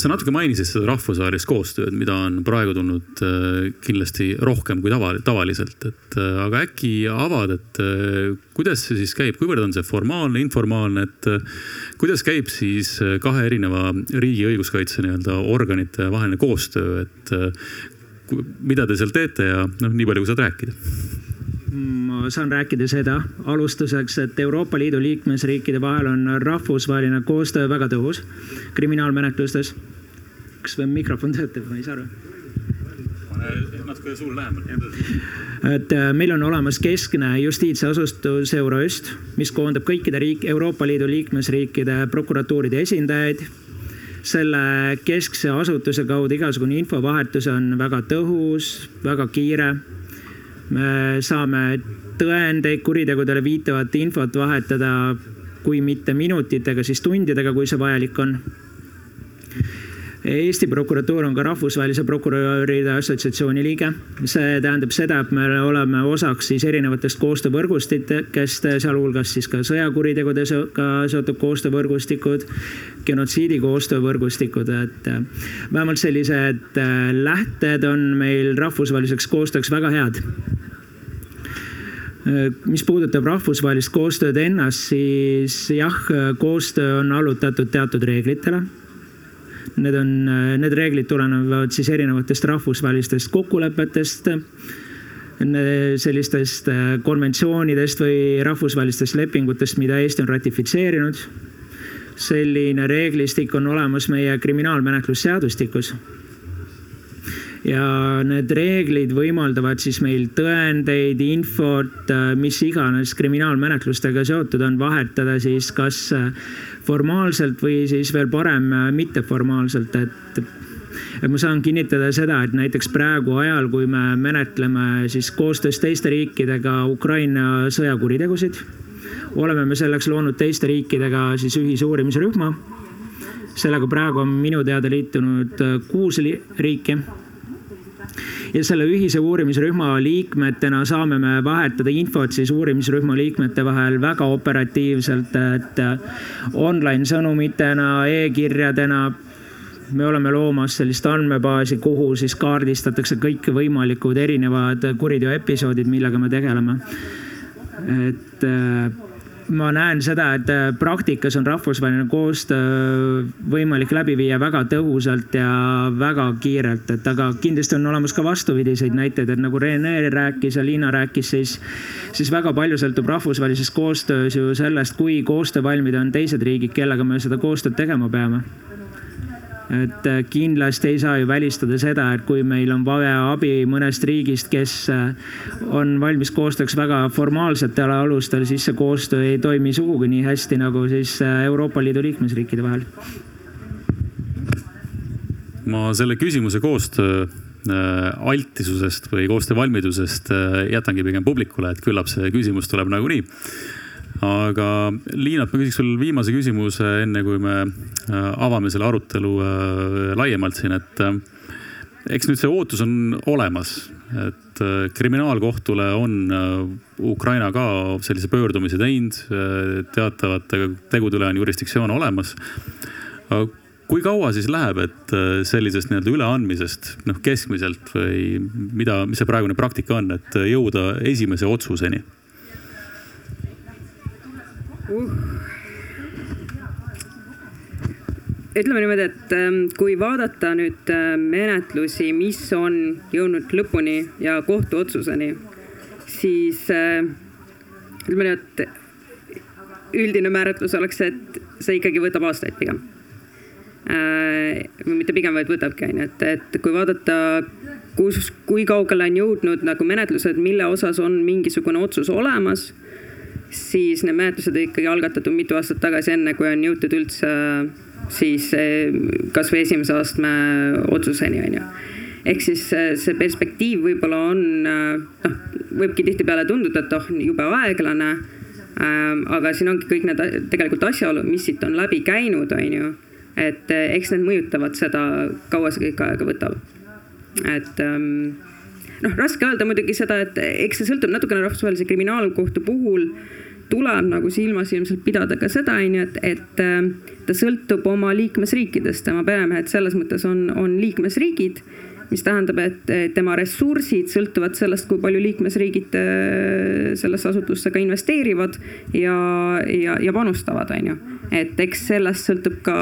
sa natuke mainisid seda rahvusvahelist koostööd, mida on praegu tulnud äh, kindlasti rohkem kui tava, tavaliselt, et äh, aga äkki avad, et äh, kuidas see siis käib, kuivõrd on see formaalne, informaalne, et kuidas käib siis kahe erineva riigi õiguskaitse nii-öelda organite vaheline koostöö, et mida te seal teete ja noh, nii palju, kui saad rääkida ma saan rääkida seda alustuseks, et Euroopa Liidu liikmesriikide vahel on rahvusvaheline koostöö väga tõhus kriminaalmenetlustes. kas või mikrofon töötab, ma ei saa aru natuke suul lähemal. et äh, meil on olemas keskne justiitsasutus Eurojust, mis koondab kõikide riik, Euroopa Liidu liikmesriikide prokuratuuride esindajaid. selle keskse asutuse kaudu igasugune infovahetus on väga tõhus, väga kiire me saame tõendeid kuritegudele viitavat infot vahetada, kui mitte minutitega, siis tundidega, kui see vajalik on. Eesti prokuratuur on ka Rahvusvahelise Prokuröride Assotsiatsiooni liige. see tähendab seda, et me oleme osaks siis erinevatest koostöövõrgustikest, sealhulgas siis ka sõjakuritegudega seotud koostöövõrgustikud, genotsiidi koostöövõrgustikud, et vähemalt sellised lähted on meil rahvusvaheliseks koostööks väga head mis puudutab rahvusvahelist koostööd ennast, siis jah, koostöö on allutatud teatud reeglitele. Need on, need reeglid tulenevad siis erinevatest rahvusvahelistest kokkulepetest, sellistest konventsioonidest või rahvusvahelistest lepingutest, mida Eesti on ratifitseerinud. selline reeglistik on olemas meie kriminaalmenetlusseadustikus ja need reeglid võimaldavad siis meil tõendeid, infot, äh, mis iganes kriminaalmenetlustega seotud on, vahetada siis kas äh, formaalselt või siis veel parem äh, mitteformaalselt, et et ma saan kinnitada seda, et näiteks praegu ajal, kui me menetleme siis koostöös teiste riikidega Ukraina sõjakuritegusid, oleme me selleks loonud teiste riikidega siis ühisuurimisrühma. sellega praegu on minu teada liitunud kuus riiki ja selle ühise uurimisrühma liikmetena saame me vahetada infot siis uurimisrühma liikmete vahel väga operatiivselt, et online sõnumitena e, e-kirjadena me oleme loomas sellist andmebaasi, kuhu siis kaardistatakse kõikvõimalikud erinevad kuriteoepisoodid, millega me tegeleme. et ma näen seda, et äh, praktikas on rahvusvaheline koostöö võimalik läbi viia väga tõhusalt ja väga kiirelt, et aga kindlasti on olemas ka vastupidiseid näiteid, et nagu Rene rääkis ja Liina rääkis, siis, siis väga palju sõltub rahvusvahelises koostöös ju sellest, kui koostöövalmid on teised riigid, kellega me seda koostööd tegema peame et äh, kindlasti ei saa ju välistada seda, et kui meil on vaja abi mõnest riigist, kes äh, on valmis koostööks väga formaalsetel alustel, siis see koostöö ei toimi sugugi nii hästi nagu siis äh, Euroopa Liidu liikmesriikide vahel. ma selle küsimuse koostöö altisusest või koostöövalmidusest jätangi pigem publikule, et küllap see küsimus tuleb nagunii aga Liinat, ma küsiks sul viimase küsimuse, enne kui me äh, avame selle arutelu äh, laiemalt siin, et äh, eks nüüd see ootus on olemas, et kriminaalkohtule on Ukraina ka sellise pöördumise teinud, teatavate tegude üle on jurisdiktsioon olemas. kui kaua siis läheb, et sellisest nii-öelda üleandmisest noh, keskmiselt või mida, mis see praegune praktika on, et jõuda esimese otsuseni? Ütleme niimoodi, et ähm, kui vaadata nüüd äh, menetlusi, mis on jõudnud lõpuni ja kohtuotsuseni, siis äh, ütleme nii, et üldine määratlus oleks, et see ikkagi võtab aastaid pigem. Äh, või mitte pigem, vaid võtabki onju, et, et kui vaadata, kus, kui kaugele on jõudnud nagu menetlused, mille osas on mingisugune otsus olemas siis need menetlused ikkagi algatatud mitu aastat tagasi, enne kui on jõutud üldse siis eh, kasvõi esimese astme otsuseni, on ju. ehk siis eh, see perspektiiv võib-olla on, noh, võibki tihtipeale tunduda, et oh, jube aeglane. aga siin ongi kõik need tegelikult asjaolud, mis siit on läbi käinud, on ju. et eks need mõjutavad seda, kaua see kõik aega võtab. et noh, raske öelda muidugi seda, et eks see sõltub natukene rahvusvahelise kriminaalkohtu puhul tuleb nagu silmas ilmselt pidada ka seda, on ju, et, et äh, ta sõltub oma liikmesriikidest, tema peremehed selles mõttes on, on liikmesriigid mis tähendab, et tema ressursid sõltuvad sellest, kui palju liikmesriigid äh, sellesse asutusse ka investeerivad ja, ja, ja panustavad, on ju. et eks sellest sõltub ka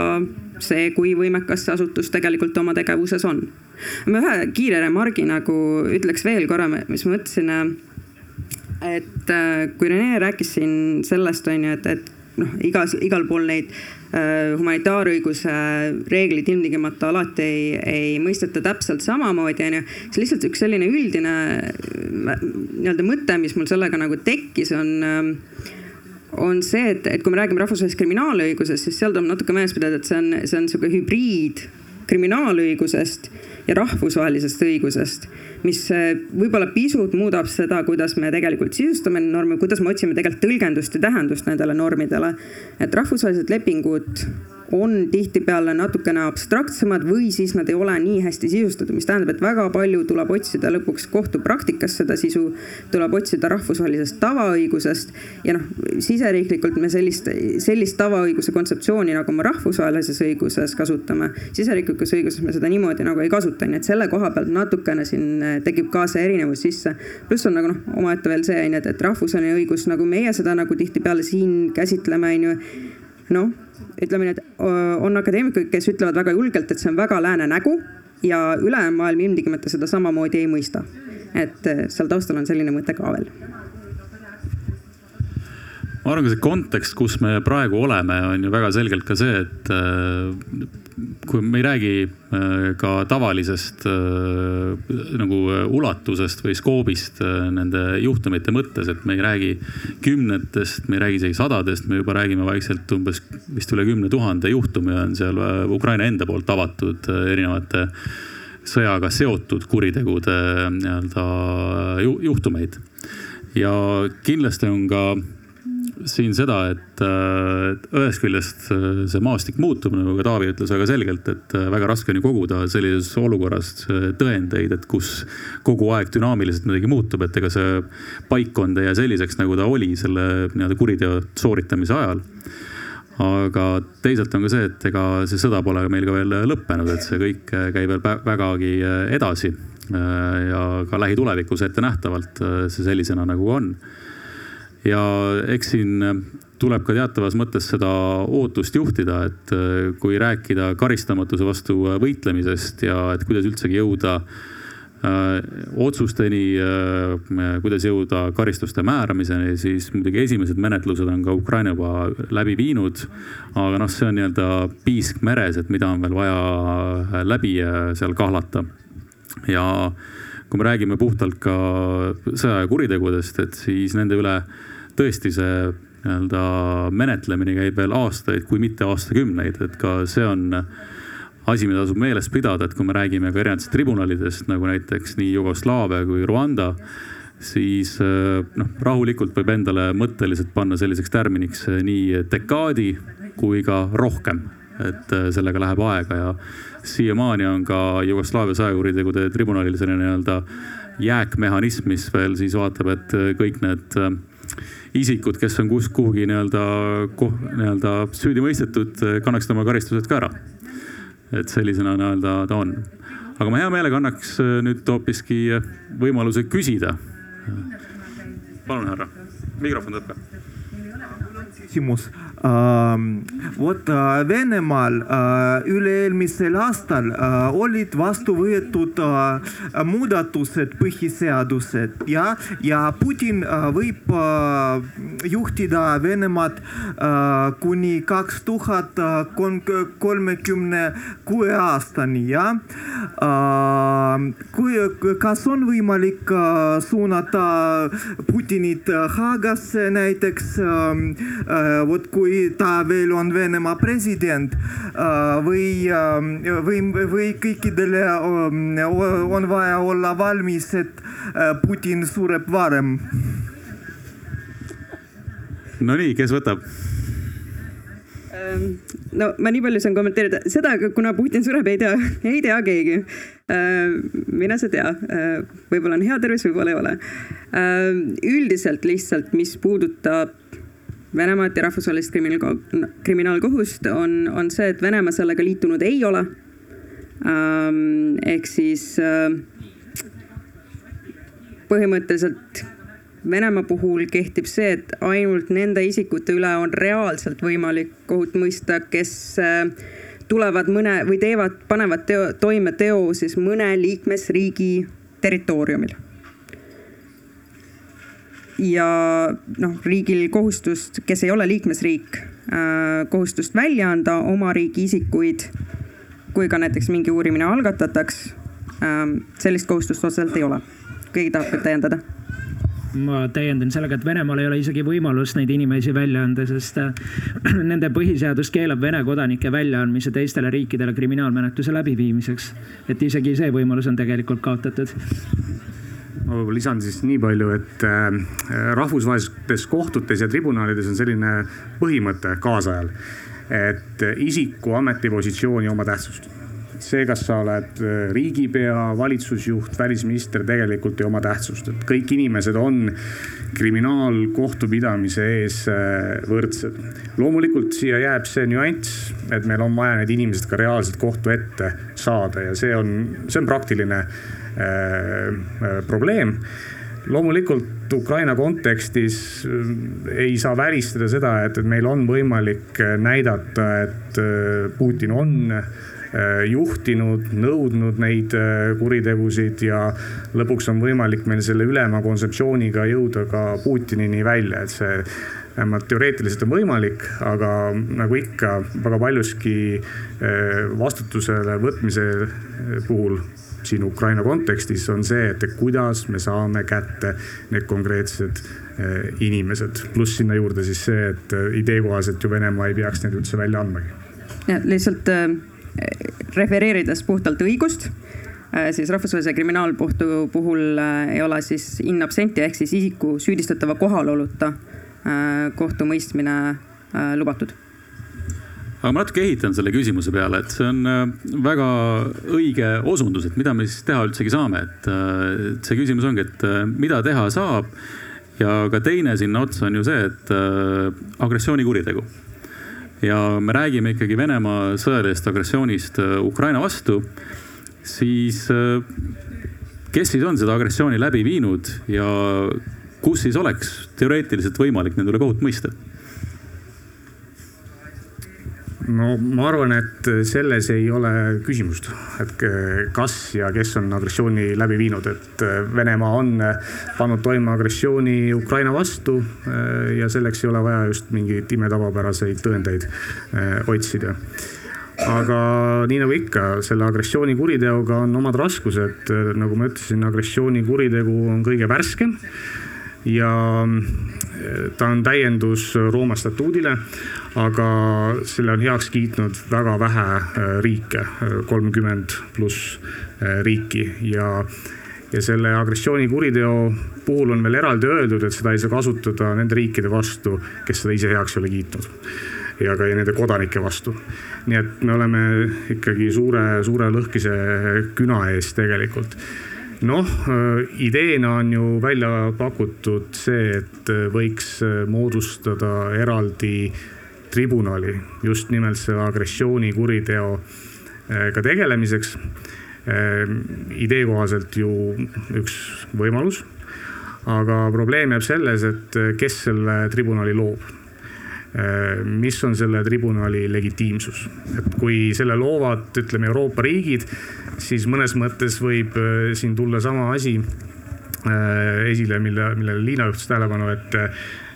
see, kui võimekas see asutus tegelikult oma tegevuses on. ma ühe kiire remargi nagu ütleks veel korra, mis ma mõtlesin. et äh, kui Rene rääkis siin sellest, on ju, et, et noh, igas, igal pool neid Äh, humanitaarõiguse reeglid ilmtingimata alati ei, ei mõisteta täpselt samamoodi, onju. see lihtsalt üks selline üldine nii-öelda mõte, mis mul sellega nagu tekkis, on ähm, on see, et, et kui me räägime rahvusvahelisest kriminaalõigusest, siis seal tuleb natuke meeles pidada, et see on, see on sihuke hübriid kriminaalõigusest ja rahvusvahelisest õigusest, mis äh, võib-olla pisut muudab seda, kuidas me tegelikult sisustame norme, kuidas me otsime tegelikult tõlgendust ja tähendust nendele normidele. et rahvusvahelised lepingud on tihtipeale natukene abstraktsemad või siis nad ei ole nii hästi sisustatud, mis tähendab, et väga palju tuleb otsida lõpuks kohtupraktikas seda sisu, tuleb otsida rahvusvahelisest tavaõigusest ja noh, siseriiklikult me sellist, sellist tavaõiguse kontseptsiooni, nagu me rahvusvahelises õiguses kasutame, siseriiklikus õiguses me seda niimoodi nagu ei kasuta, nii et selle koha pealt natukene siin tekib ka see erinevus sisse. pluss on nagu noh, omaette veel see on ju, et, et rahvusvaheline õigus, nagu meie seda nagu tihtipeale siin käsitleme, on ju noh, ütleme nii, et on akadeemikuid, kes ütlevad väga julgelt, et see on väga lääne nägu ja ülejäänud maailm ilmtingimata seda samamoodi ei mõista. et seal taustal on selline mõte ka veel ma arvan, ka see kontekst, kus me praegu oleme, on ju väga selgelt ka see, et kui me ei räägi äh, ka tavalisest äh, nagu ulatusest või skoobist nende juhtumite mõttes, et me ei räägi kümnetest, me ei räägi isegi sadadest, me juba räägime vaikselt umbes vist üle kümne tuhande juhtumi on seal Ukraina enda poolt avatud erinevate sõjaga seotud kuritegude nii-öelda juhtumeid. ja kindlasti on ka siin seda, et ühest küljest äh, see maastik muutub, nagu ka Taavi ütles väga selgelt, et äh, väga raske on ju koguda sellises olukorras äh, tõendeid, et kus kogu aeg dünaamiliselt midagi muutub, et ega see paikkond ei jää selliseks, nagu ta oli selle nii-öelda kuriteo sooritamise ajal aga teisalt on ka see, et ega see sõda pole meil ka veel lõppenud, et see kõik käib veel vägagi edasi. ja ka lähitulevikus ettenähtavalt see sellisena nagu on ja eks siin äh, tuleb ka teatavas mõttes seda ootust juhtida, et äh, kui rääkida karistamatuse vastu äh, võitlemisest ja et kuidas üldsegi jõuda otsusteni, kuidas jõuda karistuste määramiseni, siis muidugi esimesed menetlused on ka Ukraina juba läbi viinud. aga noh, see on nii-öelda piisk meres, et mida on veel vaja läbi seal kahlata ja kui me räägime puhtalt ka sõjakuritegudest, et siis nende üle tõesti see nii-öelda menetlemine käib veel aastaid, kui mitte aastakümneid, et ka see on asi, mida tasub meeles pidada, et kui me räägime ka erinevatest tribunalidest nagu näiteks nii Jugoslaavia kui Rwanda, siis noh, rahulikult võib endale mõtteliselt panna selliseks tärminiks nii dekaadi kui ka rohkem, et sellega läheb aega ja siiamaani on ka Jugoslaavia sõjakuritegude tribunalil selline nii-öelda jääkmehhanism, mis veel siis vaatab, et kõik need isikud, kes on kus, kuhugi nii-öelda, nii-öelda süüdi mõistetud, kannaksid oma karistused ka ära. et sellisena nii-öelda ta on. aga ma hea meelega annaks äh, nüüd hoopiski võimaluse küsida. palun, härra, mikrofon tõppe. küsimus vot Venemaal üle-eelmisel aastal olid vastu võetud muudatused põhiseadused ja, ja Putin võib juhtida Venemaad kuni kaks tuhat kolmekümne kuue aastani ja kui, kas on võimalik suunata Putinit Haagasse näiteks vot kui kui ta veel on Venemaa president või, või, või kõikidele on vaja olla valmis, et Putin sureb varem. Nonii, kes võtab? no ma nii palju saan kommenteerida, seda, kuna Putin sureb, ei tea, ei tea keegi. mine sa tea, võib-olla on hea tervis, võib-olla ei ole. üldiselt lihtsalt, mis puudutab Venemaad ja rahvusvahelist kriminaal, kriminaalkohust, on, on see, et Venemaa sellega liitunud ei ole. ehk siis põhimõtteliselt Venemaa puhul kehtib see, et ainult nende isikute üle on reaalselt võimalik kohut mõista, kes tulevad mõne või teevad, panevad teo, toime teo siis mõne liikmesriigi territooriumil ja noh, riigil kohustust, kes ei ole liikmesriik, kohustust välja anda oma riigi isikuid. kui ka näiteks mingi uurimine algatataks, sellist kohustust otseselt ei ole. keegi tahab veel täiendada? ma täiendan sellega, et Venemaal ei ole isegi võimalust neid inimesi välja anda, sest nende põhiseadus keelab Vene kodanike väljaandmise teistele riikidele kriminaalmenetluse läbiviimiseks. et isegi see võimalus on tegelikult kaotatud ma võib-olla lisan siis nii palju, et äh, rahvusvahelistes kohtutes ja tribunalides on selline põhimõte kaasajal, et isiku ametipositsiooni oma tähtsust see, kas sa oled äh, riigipea, valitsusjuht, välisminister, tegelikult ei oma tähtsust, et kõik inimesed on kriminaalkohtupidamise ees äh, võrdsed. loomulikult siia jääb see nüanss, et meil on vaja need inimesed ka reaalselt kohtu ette saada ja see on, see on praktiline probleem. Loomulikult Ukraina kontekstis äh, ei saa välistada seda, et, et meil on võimalik näidata, et Putin on juhtinud, nõudnud neid kuritegusid ja lõpuks on võimalik meil selle ülema kontseptsiooniga jõuda ka Putinini välja, et see vähemalt teoreetiliselt on võimalik, aga nagu ikka väga paljuski vastutusele võtmise puhul siin Ukraina kontekstis on see, et kuidas me saame kätte need konkreetsed eh, inimesed. pluss sinna juurde siis see, et eh, idee kohaselt ju Venemaa ei peaks neid üldse välja andmagi. lihtsalt äh, refereerides puhtalt õigust siis rahvusvahelise kriminaalkohtu puhul ei ole siis in absentia ehk siis isiku süüdistatava kohaloluta kohtumõistmine lubatud aga ma natuke ehitan selle küsimuse peale, et see on äh, väga õige osundus, et mida me siis teha üldsegi saame, et äh, see küsimus ongi, et äh, mida teha saab. ja ka teine sinna otsa on ju see, et agressioonikuritegu. ja me räägime ikkagi Venemaa sõjalisest agressioonist Ukraina vastu, siis kes siis on seda agressiooni läbi viinud ja kus siis oleks teoreetiliselt võimalik nende üle kohut mõista? No ma arvan, et selles ei ole küsimust, et kas ja kes on agressiooni läbi viinud, et Venemaa on pannud toime agressiooni Ukraina vastu. ja selleks ei ole vaja just mingeid imetavapäraseid tõendeid otsida aga nii nagu ikka, selle agressioonikuriteoga on omad raskused, nagu ma ütlesin, agressioonikuritegu on kõige värskem ja eh, ta on täiendus Rooma statuudile aga selle on heaks kiitnud väga vähe äh, riike, kolmkümmend pluss riiki. Ja, ja selle agressioonikuriteo puhul on veel eraldi öeldud, et seda ei saa kasutada nende riikide vastu, kes seda ise heaks ei ole kiitnud. Ja ka nende kodanike vastu. nii et me oleme ikkagi suure, suure lõhkise küna ees tegelikult noh, äh, ideena on ju välja pakutud see, et võiks moodustada eraldi tribunali just nimelt selle agressioonikuriteoga tegelemiseks. Idee kohaselt ju üks võimalus. aga probleem jääb selles, et kes selle tribunali loob mis on selle tribunali legitiimsus. et kui selle loovad, ütleme Euroopa riigid, siis mõnes mõttes võib eh, siin tulla sama asi eh, esile, mille, millele Liina juhtis tähelepanu, et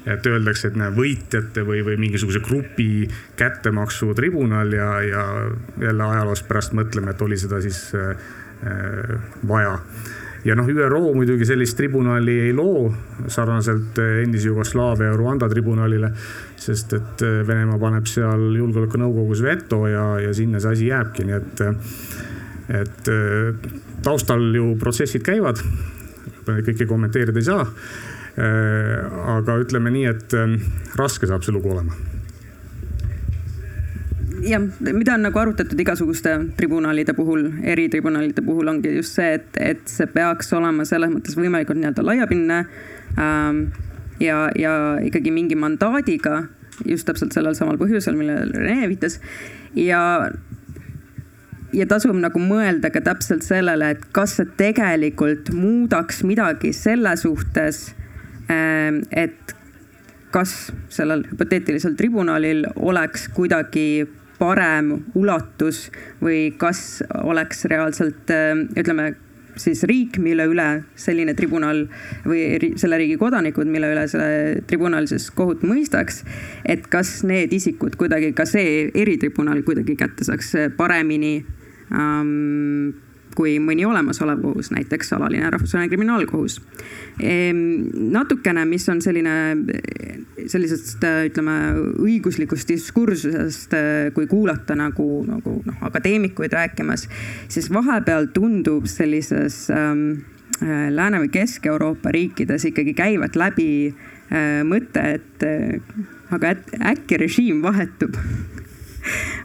et öeldakse, et näe võitjate või, või mingisuguse grupi kättemaksutribunal ja, ja jälle ajaloost pärast mõtleme, et oli seda siis äh, äh vaja ja noh, ÜRO muidugi sellist tribunali ei loo sarnaselt endise Jugoslaavia Rwanda tribunalile. sest et äh, Venemaa paneb seal julgeolekunõukogus veto ja, ja sinna see asi jääbki, nii et, et äh, taustal ju protsessid käivad. kõike kommenteerida ei saa aga ütleme nii, et raske saab see lugu olema jah, mida on nagu arutatud igasuguste tribunalide puhul, eritribunalide puhul ongi just see, et, et see peaks olema selles mõttes võimalikult nii-öelda laiapindne ähm,. ja, ja ikkagi mingi mandaadiga just täpselt sellel samal põhjusel, millele Rene viitas. ja, ja tasub nagu mõelda ka täpselt sellele, et kas see tegelikult muudaks midagi selle suhtes, ähm, et kas sellel hüpoteetilisel tribunalil oleks kuidagi parem ulatus või kas oleks reaalselt ütleme siis riik, mille üle selline tribunal või selle riigi kodanikud, mille üle see tribunal siis kohut mõistaks. et kas need isikud kuidagi, ka see eritribunal kuidagi kätte saaks paremini ähm, kui mõni olemasolev kohus, näiteks alaline rahvusvaheline kriminaalkohus. Ehm, natukene, mis on selline, sellisest ütleme õiguslikust diskursusest, kui kuulata nagu, nagu noh, akadeemikuid rääkimas, siis vahepeal tundub sellises ähm, Lääne- või Kesk-Euroopa riikides ikkagi käivad läbi äh, mõte, et äh, aga et äkki režiim vahetub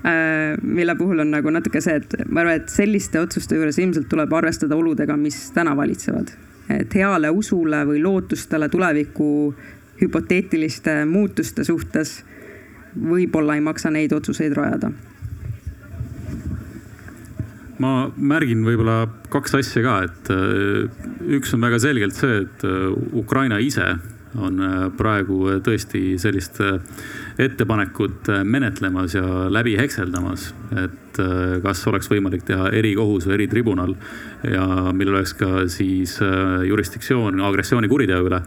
mille puhul on nagu natuke see, et ma arvan, et selliste otsuste juures ilmselt tuleb arvestada oludega, mis täna valitsevad. et heale usule või lootustele tuleviku hüpoteetiliste muutuste suhtes võib-olla ei maksa neid otsuseid rajada ma märgin võib-olla kaks asja ka, et äh, üks on väga selgelt see, et äh, Ukraina ise on äh, praegu tõesti sellist äh, ettepanekut äh, menetlemas ja läbi hekseldamas. et kas oleks võimalik teha erikohus või eritribunal ja millel oleks ka siis jurisdiktsioon agressioonikuriteo üle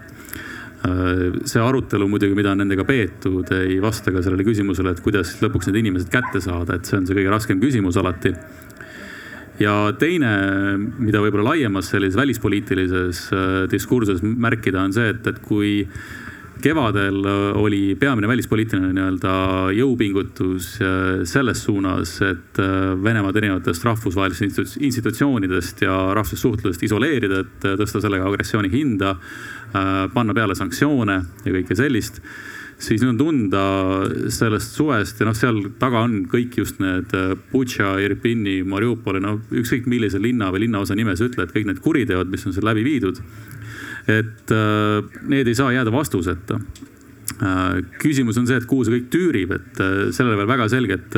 see arutelu muidugi, mida on nendega peetud, ei vasta ka sellele küsimusele, et kuidas lõpuks need inimesed kätte saada, et see on see kõige raskem küsimus alati ja teine, mida võib-olla laiemas sellises välispoliitilises äh, diskursuses märkida, on see, et, et kui kevadel äh, oli peamine välispoliitiline nii-öelda jõupingutus äh, selles suunas, et Venemaad erinevatest rahvusvahelistest institutsioonidest ja rahvusest suhtlusest isoleerida, et tõsta sellega agressiooni hinda, panna peale sanktsioone ja kõike sellist siis nüüd on tunda sellest suvest ja noh, seal taga on kõik just need äh, Butša, Irpini, Mariupoli, no ükskõik millise linna või linnaosa nime sa ütled, kõik need kuriteod, mis on seal läbi viidud. Et äh, need ei saa jääda vastuseta äh,. küsimus on see, et kuhu see kõik tüürib, et äh, sellele veel väga selget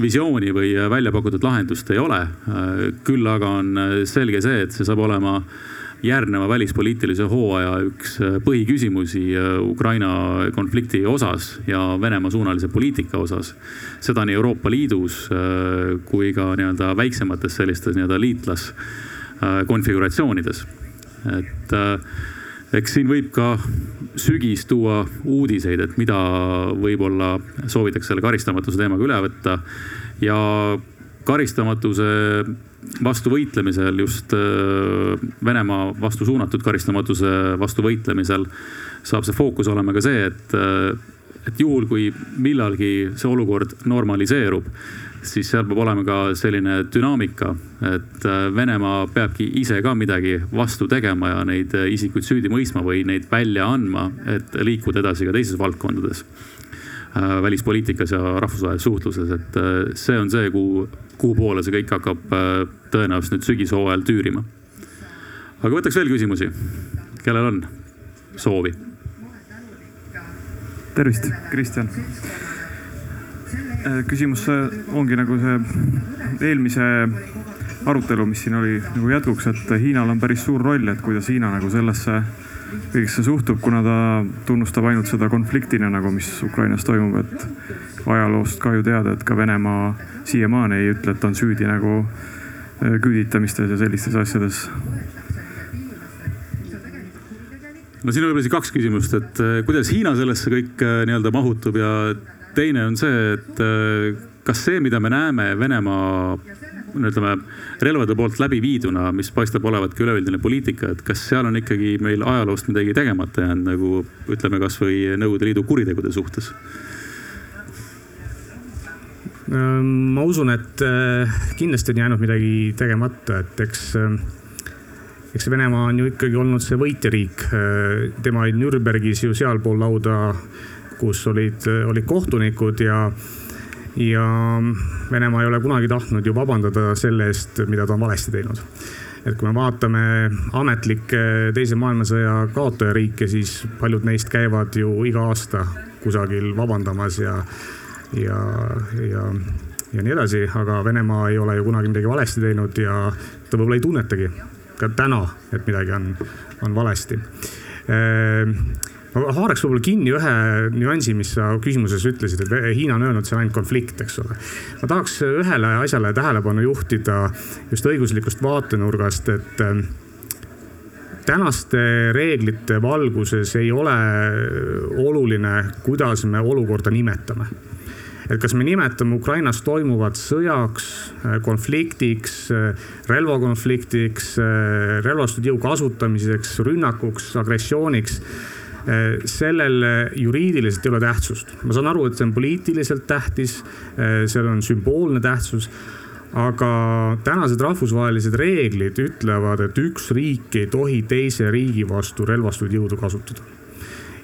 visiooni või välja pakutud lahendust ei ole. Küll aga on selge see, et see saab olema järgneva välispoliitilise hooaja üks põhiküsimusi Ukraina konflikti osas ja Venemaa suunalise poliitika osas. seda nii Euroopa Liidus kui ka nii-öelda väiksemates sellistes nii-öelda liitlaskonfiguratsioonides. Et eks siin võib ka sügis tuua uudiseid, et mida võib-olla soovitakse selle karistamatuse teemaga üle võtta. Ja karistamatuse vastu võitlemisel, just äh, Venemaa vastu suunatud karistamatuse vastu võitlemisel saab see fookus olema ka see, et, äh, et juhul, kui millalgi see olukord normaliseerub, siis seal peab olema ka selline dünaamika, et äh, Venemaa peabki ise ka midagi vastu tegema ja neid isikuid süüdi mõistma või neid välja andma, et liikuda edasi ka teises valdkondades Äh, välispoliitikas ja rahvusvahelises suhtluses, et äh, see on see, kuhu, kuhu poole see kõik hakkab äh, tõenäoliselt nüüd sügishooajal tüürima. aga võtaks veel küsimusi, kellel on soovi? tervist, Kristjan. Küsimus ongi nagu see eelmise arutelu, mis siin oli nagu jätkuks, et Hiinal on päris suur roll, et kuidas Hiina nagu sellesse kõigesse suhtub, kuna ta tunnustab ainult seda konfliktina nagu, mis Ukrainas toimub, et ajaloost ka ju teada, et ka Venemaa siiamaani ei ütle, et ta on süüdi nagu äh, küüditamistes ja sellistes asjades. no siin on võib-olla siis kaks küsimust, et äh, kuidas Hiina sellesse kõik äh, nii-öelda mahutub ja teine on see, et kas see, mida me näeme Venemaa no ütleme relvade poolt läbi viiduna, mis paistab olevatki üleüldine poliitika, et kas seal on ikkagi meil ajaloost midagi tegemata jäänud nagu ütleme kasvõi Nõukogude Liidu kuritegude suhtes? ma usun, et äh, kindlasti on jäänud midagi tegemata, et eks, äh, eks Venemaa on ju ikkagi olnud see võitjariik. Äh, tema oli Nürnbergis ju sealpool lauda, kus olid, olid kohtunikud ja ja Venemaa ei ole kunagi tahtnud ju vabandada selle eest, mida ta on valesti teinud. et kui me vaatame ametlikke teise maailmasõja kaotajariike, siis paljud neist käivad ju iga aasta kusagil vabandamas ja, ja, ja, ja nii edasi, aga Venemaa ei ole ju kunagi midagi valesti teinud ja ta võib-olla ei tunnetagi ka täna, et midagi on, on valesti ehm, ma haaraks võib-olla kinni ühe nüansi, mis sa küsimuses ütlesid, et Hiina on öelnud, see on ainult konflikt, eks ole. ma tahaks ühele asjale tähelepanu juhtida just õiguslikust vaatenurgast, et ähm, tänaste reeglite valguses ei ole oluline, kuidas me olukorda nimetame et kas me nimetame Ukrainas toimuvat sõjaks, konfliktiks, relvakonfliktiks, relvastatud jõu kasutamiseks, rünnakuks, agressiooniks sellel juriidiliselt ei ole tähtsust. ma saan aru, et see on poliitiliselt tähtis, eh, seal on sümboolne tähtsus aga tänased rahvusvahelised reeglid ütlevad, et üks riik ei tohi teise riigi vastu relvastatud jõudu kasutada.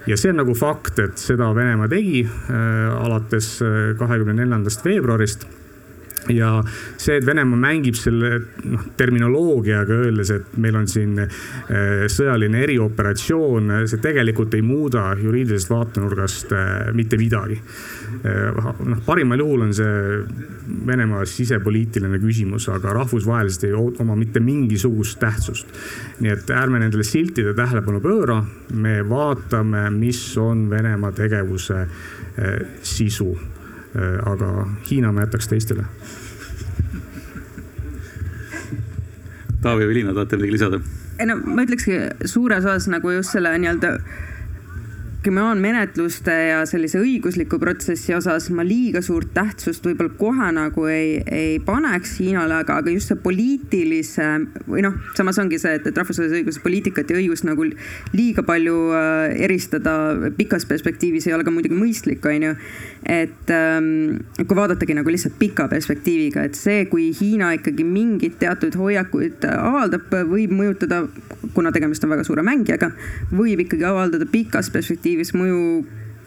ja see on nagu fakt, et seda Venemaa tegi äh, alates kahekümne neljandast veebruarist ja see, et Venemaa mängib selle noh terminoloogiaga öeldes, et meil on siin äh, sõjaline erioperatsioon, see tegelikult ei muuda juriidilisest vaatenurgast äh, mitte midagi. Äh, noh, parimal juhul on see Venemaa sisepoliitiline küsimus, aga rahvusvaheliselt ei oma mitte mingisugust tähtsust. nii et ärme nendele siltide tähelepanu pööra, me vaatame, mis on Venemaa tegevuse sisu aga Hiina ma jätaks teistele Taavi või Liina, tahate midagi lisada? ei no ma ütlekski suures osas nagu just selle nii-öelda kriminaalmenetluste ja sellise õigusliku protsessi osas ma liiga suurt tähtsust võib-olla kohe nagu ei, ei paneks Hiinale, aga, aga just see poliitilise või noh, samas ongi see, et, et rahvusvahelise õiguse poliitikat ja õigust nagu liiga palju äh, eristada pikas perspektiivis ei ole ka muidugi mõistlik, on ju. Et ähm, kui vaadatagi nagu lihtsalt pika perspektiiviga, et see, kui Hiina ikkagi mingeid teatud hoiakuid avaldab, võib mõjutada, kuna tegemist on väga suure mängijaga, võib ikkagi avaldada pikas perspektiivis mõju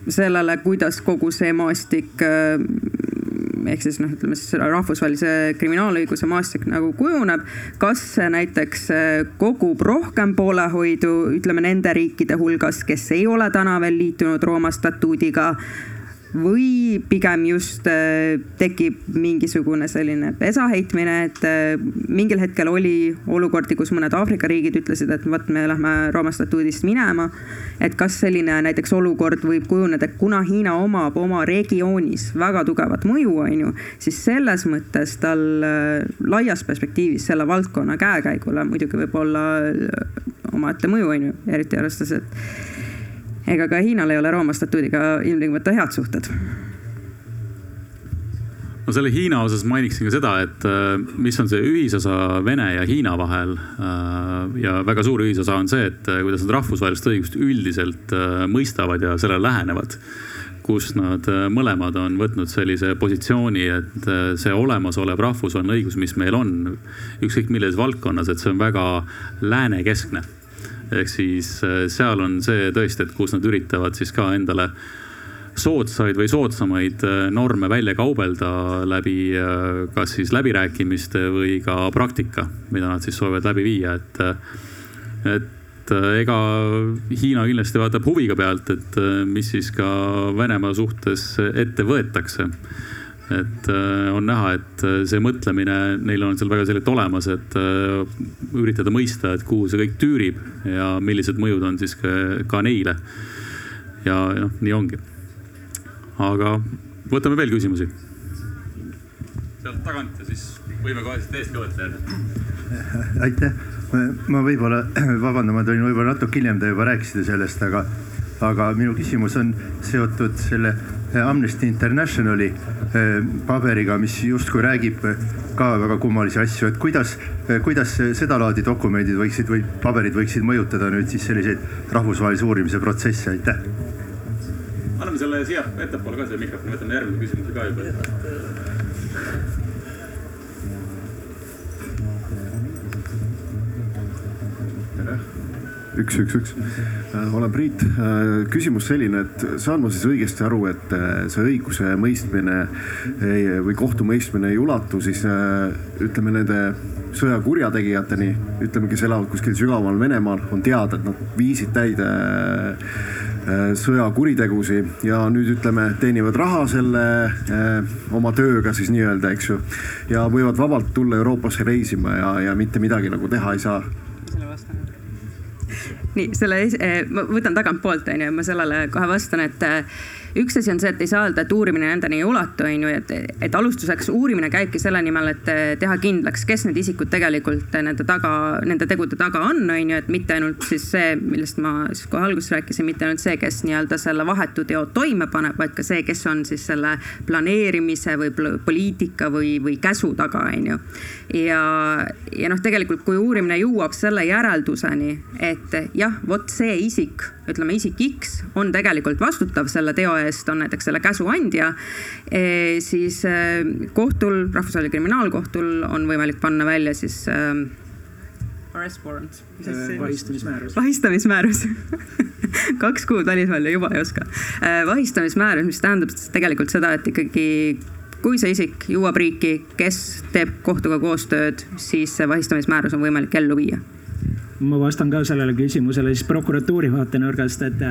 sellele, kuidas kogu see maastik äh, ehk siis noh, ütleme siis rahvusvahelise kriminaalõiguse maastik nagu kujuneb. kas see näiteks äh, kogub rohkem poolehoidu, ütleme nende riikide hulgas, kes ei ole täna veel liitunud Rooma statuudiga või pigem just äh, tekib mingisugune selline pesaheitmine, et äh, mingil hetkel oli olukordi, kus mõned Aafrika riigid ütlesid, et vot me lähme Rooma statuudist minema. et kas selline näiteks olukord võib kujuneda, kuna Hiina omab oma regioonis väga tugevat mõju, on ju, siis selles mõttes tal äh, laias perspektiivis selle valdkonna käekäigule muidugi võib olla omaette mõju, on ju, eriti arvestades, et ega ka Hiinal ei ole Rooma statuudiga ilmtingimata head suhted no selle Hiina osas mainiksin ka seda, et äh, mis on see ühisosa Vene ja Hiina vahel. Äh, ja väga suur ühisosa on see, et äh, kuidas nad rahvusvahelist õigust üldiselt mõistavad ja sellele lähenevad. kus nad mõlemad on võtnud sellise positsiooni, et see olemasolev rahvusvaheline õigus, mis meil on, ükskõik millises valdkonnas, et see on väga läänekeskne ehk siis äh, seal on see tõesti, et kus nad üritavad siis ka endale soodsaid või soodsamaid äh, norme välja kaubelda läbi äh, kas siis läbirääkimiste või ka praktika, mida nad siis soovivad läbi viia, et, et ega Hiina kindlasti vaatab huviga pealt, et mis siis ka Venemaa suhtes ette võetakse et äh, on näha, et äh, see mõtlemine neil on seal väga selgelt olemas, et äh, üritada mõista, et kuhu see kõik tüürib ja millised mõjud on siis ka, ka neile. ja noh, nii ongi. aga võtame veel küsimusi. sealt tagant ja siis võime kohe siit eest ka võtta jälle. aitäh, ma võib-olla, vabandan, ma tulin võib-olla natuke hiljem, te juba rääkisite sellest, aga, aga minu küsimus on seotud selle Amnesty Internationali eh, paberiga, mis justkui räägib eh, ka väga kummalisi asju, et kuidas, kuidas sedalaadi dokumendid võiksid või paberid võiksid mõjutada nüüd siis selliseid rahvusvahelise uurimise protsesse, aitäh. anname selle siia ettepoole ka selle mikrofoni, võtame järgmise küsimuse ka juba. Üks, üks, üks. Äh, olen Priit. Äh, küsimus selline, et saan ma siis õigesti aru, et äh, see õiguse mõistmine või kohtumõistmine ei ulatu siis ütleme nende sõja kurjategijateni, ütleme, kes elavad kuskil sügaval Venemaal, on teada, et nad viisid täide sõjakuritegusi ja nüüd ütleme, teenivad raha selle oma tööga siis nii-öelda, eks ju. ja võivad vabalt tulla Euroopasse reisima ja, ja mitte midagi nagu teha ei saa nii selle, ma võtan tagantpoolt, onju, ma sellele kohe vastan, et üks asi on see, et ei saa öelda, et uurimine nendeni ei ulatu, on ju, et, et alustuseks uurimine käibki selle nimel, et teha kindlaks, kes need isikud tegelikult nende taga, nende tegude taga on, on ju, et mitte ainult siis see, millest ma siis kohe alguses rääkisin, mitte ainult see, kes nii-öelda selle vahetu teo toime paneb, vaid ka see, kes on siis selle planeerimise või poliitika või, või käsu taga, on ju. ja, ja noh, tegelikult kui uurimine jõuab selle järelduseni, et jah, vot see isik ütleme, isik X on tegelikult vastutav selle teo eest, on näiteks selle käsu andja, e, siis e, kohtul, Rahvusvahelisel Kriminaalkohtul on võimalik panna välja siis äh, arrest warrant. vahistamismäärus. vahistamismäärus kaks kuud välismaal ja juba ei oska. vahistamismäärus, mis tähendab tegelikult seda, et ikkagi kui see isik jõuab riiki, kes teeb kohtuga koostööd, siis see vahistamismäärus on võimalik ellu viia ma vastan ka sellele küsimusele siis prokuratuuri vaatenurgast, et,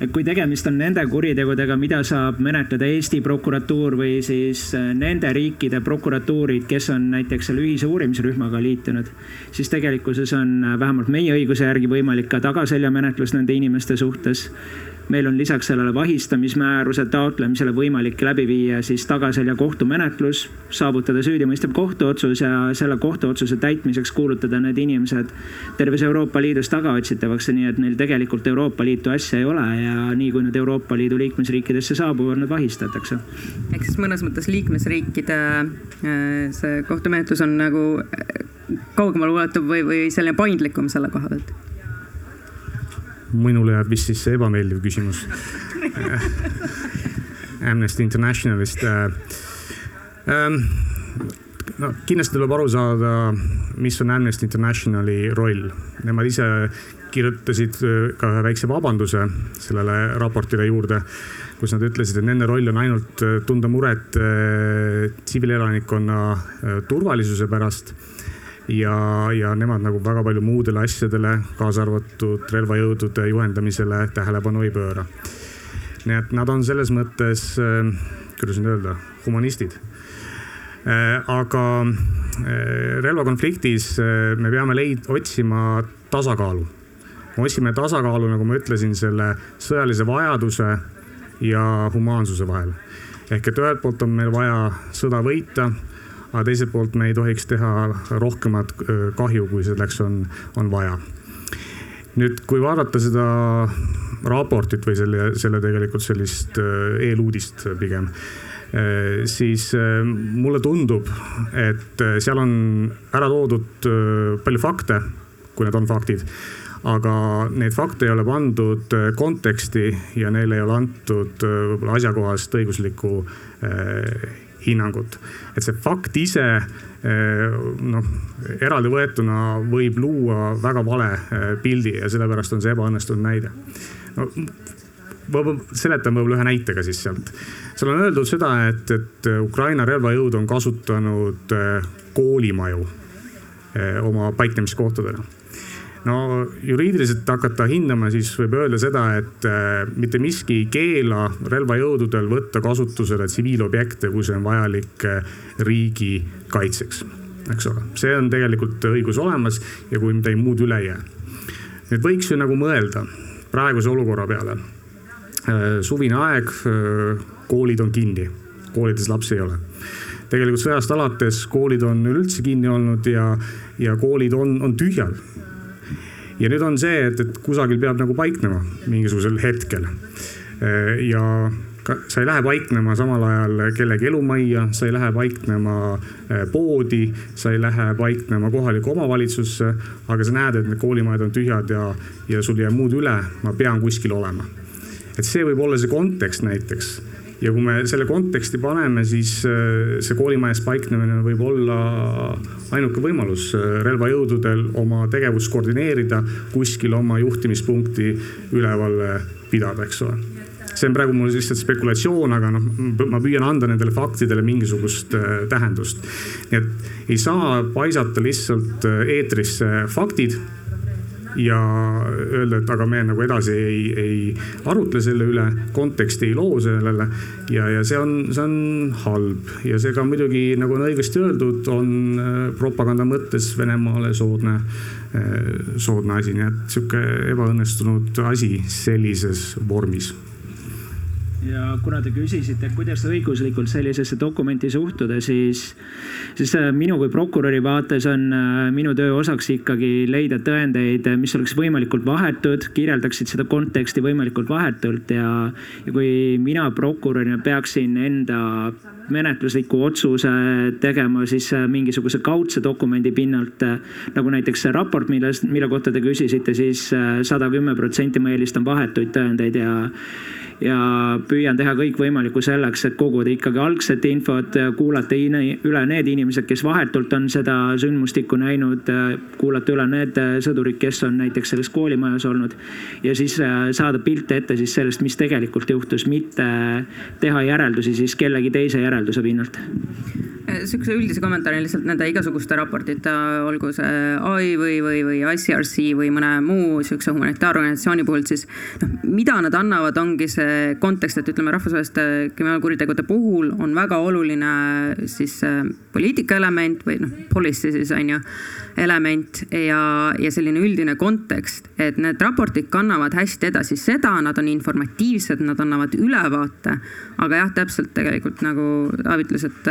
et kui tegemist on nende kuritegudega, mida saab menetleda Eesti prokuratuur või siis nende riikide prokuratuurid, kes on näiteks selle ühise uurimisrühmaga liitunud, siis tegelikkuses on vähemalt meie õiguse järgi võimalik ka tagaseljamenetlus nende inimeste suhtes meil on lisaks sellele vahistamismääruse taotlemisele võimalik läbi viia siis tagaselja kohtumenetlus, saavutada süüdimõistev kohtuotsus ja selle kohtuotsuse täitmiseks kuulutada need inimesed terves Euroopa Liidus tagaotsitavaks, nii et neil tegelikult Euroopa Liitu asja ei ole ja nii kui nad Euroopa Liidu liikmesriikidesse saabuvad, nad vahistatakse. ehk siis mõnes mõttes liikmesriikide äh, see kohtumenetlus on nagu äh, kaugemale ulatuv või, või selline paindlikum selle koha pealt minule jääb vist siis see ebameeldiv küsimus Amnesty Internationalist. Äh, ähm, no kindlasti tuleb aru saada, mis on Amnesty Internationali roll. Nemad ise kirjutasid äh, ka ühe väikse vabanduse sellele raportile juurde, kus nad ütlesid, et nende roll on ainult äh, tunda muret tsiviilelanikkonna turvalisuse pärast ja, ja nemad nagu väga palju muudele asjadele, kaasa arvatud relvajõudude juhendamisele tähelepanu ei pööra. nii et nad on selles mõttes, äh, kuidas nüüd öelda, humanistid. Äh, aga äh, relvakonfliktis me peame leid-, otsima tasakaalu. me otsime tasakaalu, nagu ma ütlesin, selle sõjalise vajaduse ja humaansuse vahel. ehk et ühelt poolt on meil vaja sõda võita aga teiselt poolt me ei tohiks teha rohkemat kahju, kui selleks on, on vaja. nüüd, kui vaadata seda raportit või selle, selle tegelikult sellist eeluudist pigem siis mulle tundub, et seal on ära toodud palju fakte, kui need on faktid. aga neid fakte ei ole pandud konteksti ja neile ei ole antud võib-olla asjakohast õiguslikku hinnangut. et see fakt ise eh, noh, eraldi võetuna võib luua väga vale eh, pildi ja sellepärast on see ebaõnnestunud näide no, ma seletan võib-olla ühe näitega siis sealt. seal on öeldud seda, et, et Ukraina relvajõud on kasutanud eh, koolimaju oma paiknemiskohtadena no juriidiliselt hakata hindama, siis võib öelda seda, et äh, mitte miski ei keela relvajõududel võtta kasutusele tsiviilobjekte, kui see on vajalik äh, riigi kaitseks, eks ole. see on tegelikult õigus olemas ja kui midagi muud üle ei jää. nüüd võiks ju nagu mõelda praeguse olukorra peale. Äh, suvine aeg, koolid on kinni, koolides lapsi ei ole tegelikult sõjast alates koolid on üleüldse kinni olnud ja, ja koolid on, on tühjal ja nüüd on see, et, et kusagil peab nagu paiknema mingisugusel hetkel. ja ka, sa ei lähe paiknema samal ajal kellegi elumajja, sa ei lähe paiknema eh, poodi, sa ei lähe paiknema kohalikku omavalitsusse, aga sa näed, et need koolimajad on tühjad ja, ja sul ei jää muud üle, ma pean kuskil olema. et see võib olla see kontekst näiteks ja kui me selle konteksti paneme, siis äh, see koolimajas paiknemine võib olla ainuke võimalus äh, relvajõududel oma tegevust koordineerida, kuskil oma juhtimispunkti üleval pidada, eks ole. see on praegu mul lihtsalt spekulatsioon, aga noh, ma püüan anda nendele faktidele mingisugust tähendust. nii et ei saa paisata lihtsalt eetrisse faktid ja öelda, et aga me nagu edasi ei, ei arutle selle üle, konteksti ei loo sellele. ja, ja see on, see on halb. Ja see ka muidugi, nagu on õigesti öeldud, on äh, propaganda mõttes Venemaale soodne, äh, soodne asi, nii et sihuke ebaõnnestunud asi sellises vormis ja kuna te küsisite, kuidas õiguslikult sellisesse dokumenti suhtuda, siis, siis äh, minu kui prokuröri vaates on äh, minu töö osaks ikkagi leida tõendeid, mis oleks võimalikult vahetud, kirjeldaksid seda konteksti võimalikult vahetult ja, ja kui mina prokurörina peaksin enda menetlusliku otsuse tegema siis äh, mingisuguse kaudse dokumendi pinnalt, nagu näiteks see raport, millest, mille kohta te küsisite siis, siis sada kümme protsenti ma eelistan vahetuid tõendeid ja ja püüan teha kõik võimalikku selleks, et koguda ikkagi algset infot, kuulata üle need inimesed, kes vahetult on seda sündmustikku näinud, kuulata üle need sõdurid, kes on näiteks selles koolimajas olnud. Ja siis äh, saada pilte ette siis sellest, mis tegelikult juhtus, mitte teha järeldusi siis kellegi teise järelduse pinnalt. Sihukese üldise kommentaari lihtsalt nende igasuguste raportite, olgu see ai või, või, või ICRC või mõne muu sihukese humanitaarorganisatsiooni puhul, siis noh, mida nad annavad, ongi see kontekst, et ütleme, rahvusvaheliste kriminaalkuritegude puhul on väga oluline siis poliitika element või noh, policy siis on ju element ja, ja selline üldine kontekst, et need raportid kannavad hästi edasi seda, nad on informatiivsed, nad annavad ülevaate. aga jah, täpselt tegelikult nagu Taavi ütles, et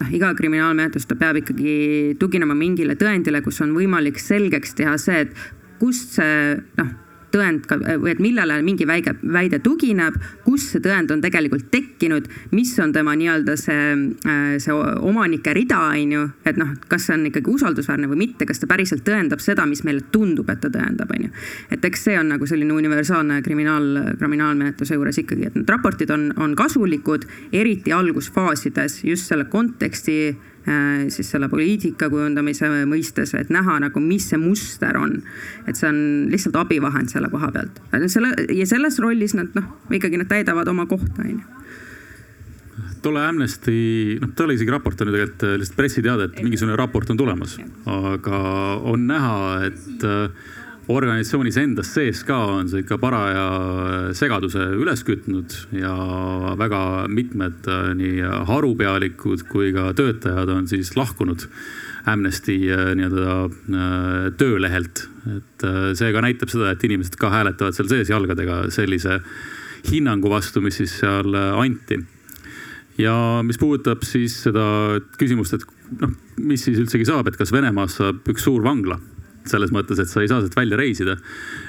noh, iga kriminaalmenetlus, ta peab ikkagi tuginema mingile tõendile, kus on võimalik selgeks teha see, et kust see noh tõend või et millele mingi väige, väide tugineb, kus see tõend on tegelikult tekkinud, mis on tema nii-öelda see, äh, see omanike rida, on ju. et noh, kas see on ikkagi usaldusväärne või mitte, kas ta päriselt tõendab seda, mis meile tundub, et ta tõendab, on ju. et eks see on nagu selline universaalne kriminaal, kriminaalmenetluse juures ikkagi, et need raportid on, on kasulikud, eriti algusfaasides just selle konteksti siis selle poliitika kujundamise mõistes, et näha nagu, mis see muster on. et see on lihtsalt abivahend selle koha pealt. selle ja selles rollis nad noh, ikkagi nad täidavad oma kohta, onju tolle Amnesty, noh, ta oli isegi raport on ju tegelikult äh, lihtsalt pressiteade, et mingisugune raport on tulemas, aga on näha, et äh, organisatsioonis endas sees ka on see ikka paraja segaduse üles kütnud ja väga mitmed äh, nii harupealikud kui ka töötajad on siis lahkunud Amnesty äh, nii-öelda äh, töölehelt. et see ka näitab seda, et inimesed ka hääletavad seal sees jalgadega sellise hinnangu vastu, mis siis seal anti. ja mis puudutab siis seda küsimust, et noh, mis siis üldsegi saab, et kas Venemaast saab üks suur vangla selles mõttes, et sa ei saa sealt välja reisida.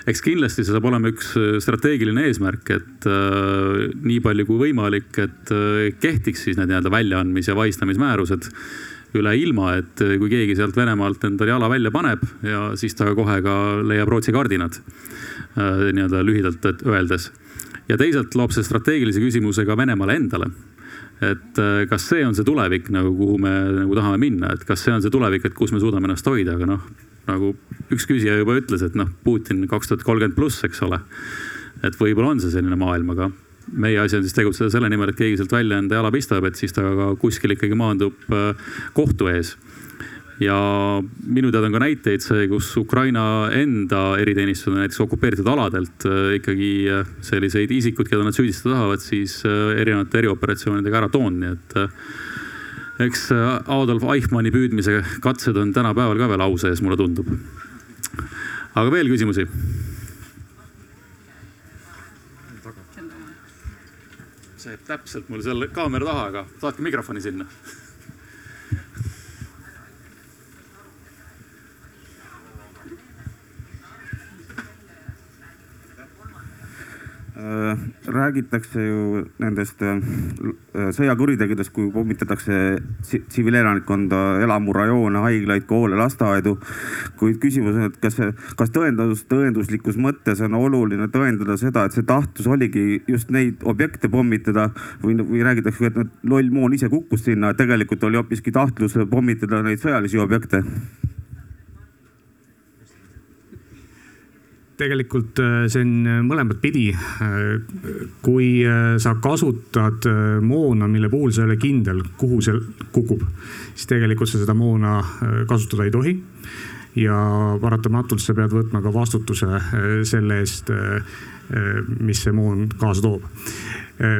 eks kindlasti see saab olema üks äh, strateegiline eesmärk, et äh, nii palju kui võimalik, et äh, kehtiks siis need nii-öelda väljaandmis- ja vahistamismäärused üle ilma, et äh, kui keegi sealt Venemaalt endale jala välja paneb ja siis ta kohe ka leiab Rootsi kardinad äh,. nii-öelda lühidalt öeldes. ja teisalt loob see strateegilise küsimuse ka Venemaale endale et äh, kas see on see tulevik nagu, kuhu me nagu tahame minna, et kas see on see tulevik, et kus me suudame ennast hoida, aga noh, nagu üks küsija juba ütles, et noh, Putin kaks tuhat kolmkümmend pluss, eks ole. et võib-olla on see selline maailm, aga meie asi on siis tegutseda selle nimel, et keegi sealt välja enda jala pistab, et siis ta ka kuskil ikkagi maandub äh, kohtu ees. ja minu teada on ka näiteid see, kus Ukraina enda eriteenistused näiteks okupeeritud aladelt äh, ikkagi äh, selliseid isikuid, keda nad süüdistada tahavad, siis erinevate erioperatsioonidega ära toonud, nii et eks äh, Adolf Eichmanni püüdmise katsed on tänapäeval ka veel au sees, mulle tundub. aga veel küsimusi? see jääb täpselt mul selle kaamera taha, aga saatke mikrofoni sinna räägitakse ju nendest äh, sõjakuritegudest, kui pommitatakse tsiviilelanikkonda, elamurajoone, haiglaid, koole, lasteaedu. kuid küsimus on, et kas, kas tõendus, tõenduslikus mõttes on oluline tõendada seda, et see tahtlus oligi just neid objekte pommitada või, või räägitakse, et loll moon ise kukkus sinna, tegelikult oli hoopiski tahtlus pommitada neid sõjalisi objekte tegelikult see on mõlemat pidi. kui sa kasutad moona, mille puhul sa ei ole kindel, kuhu see kukub, siis tegelikult sa seda moona kasutada ei tohi ja paratamatult sa pead võtma ka vastutuse selle eest, mis see moon kaasa toob.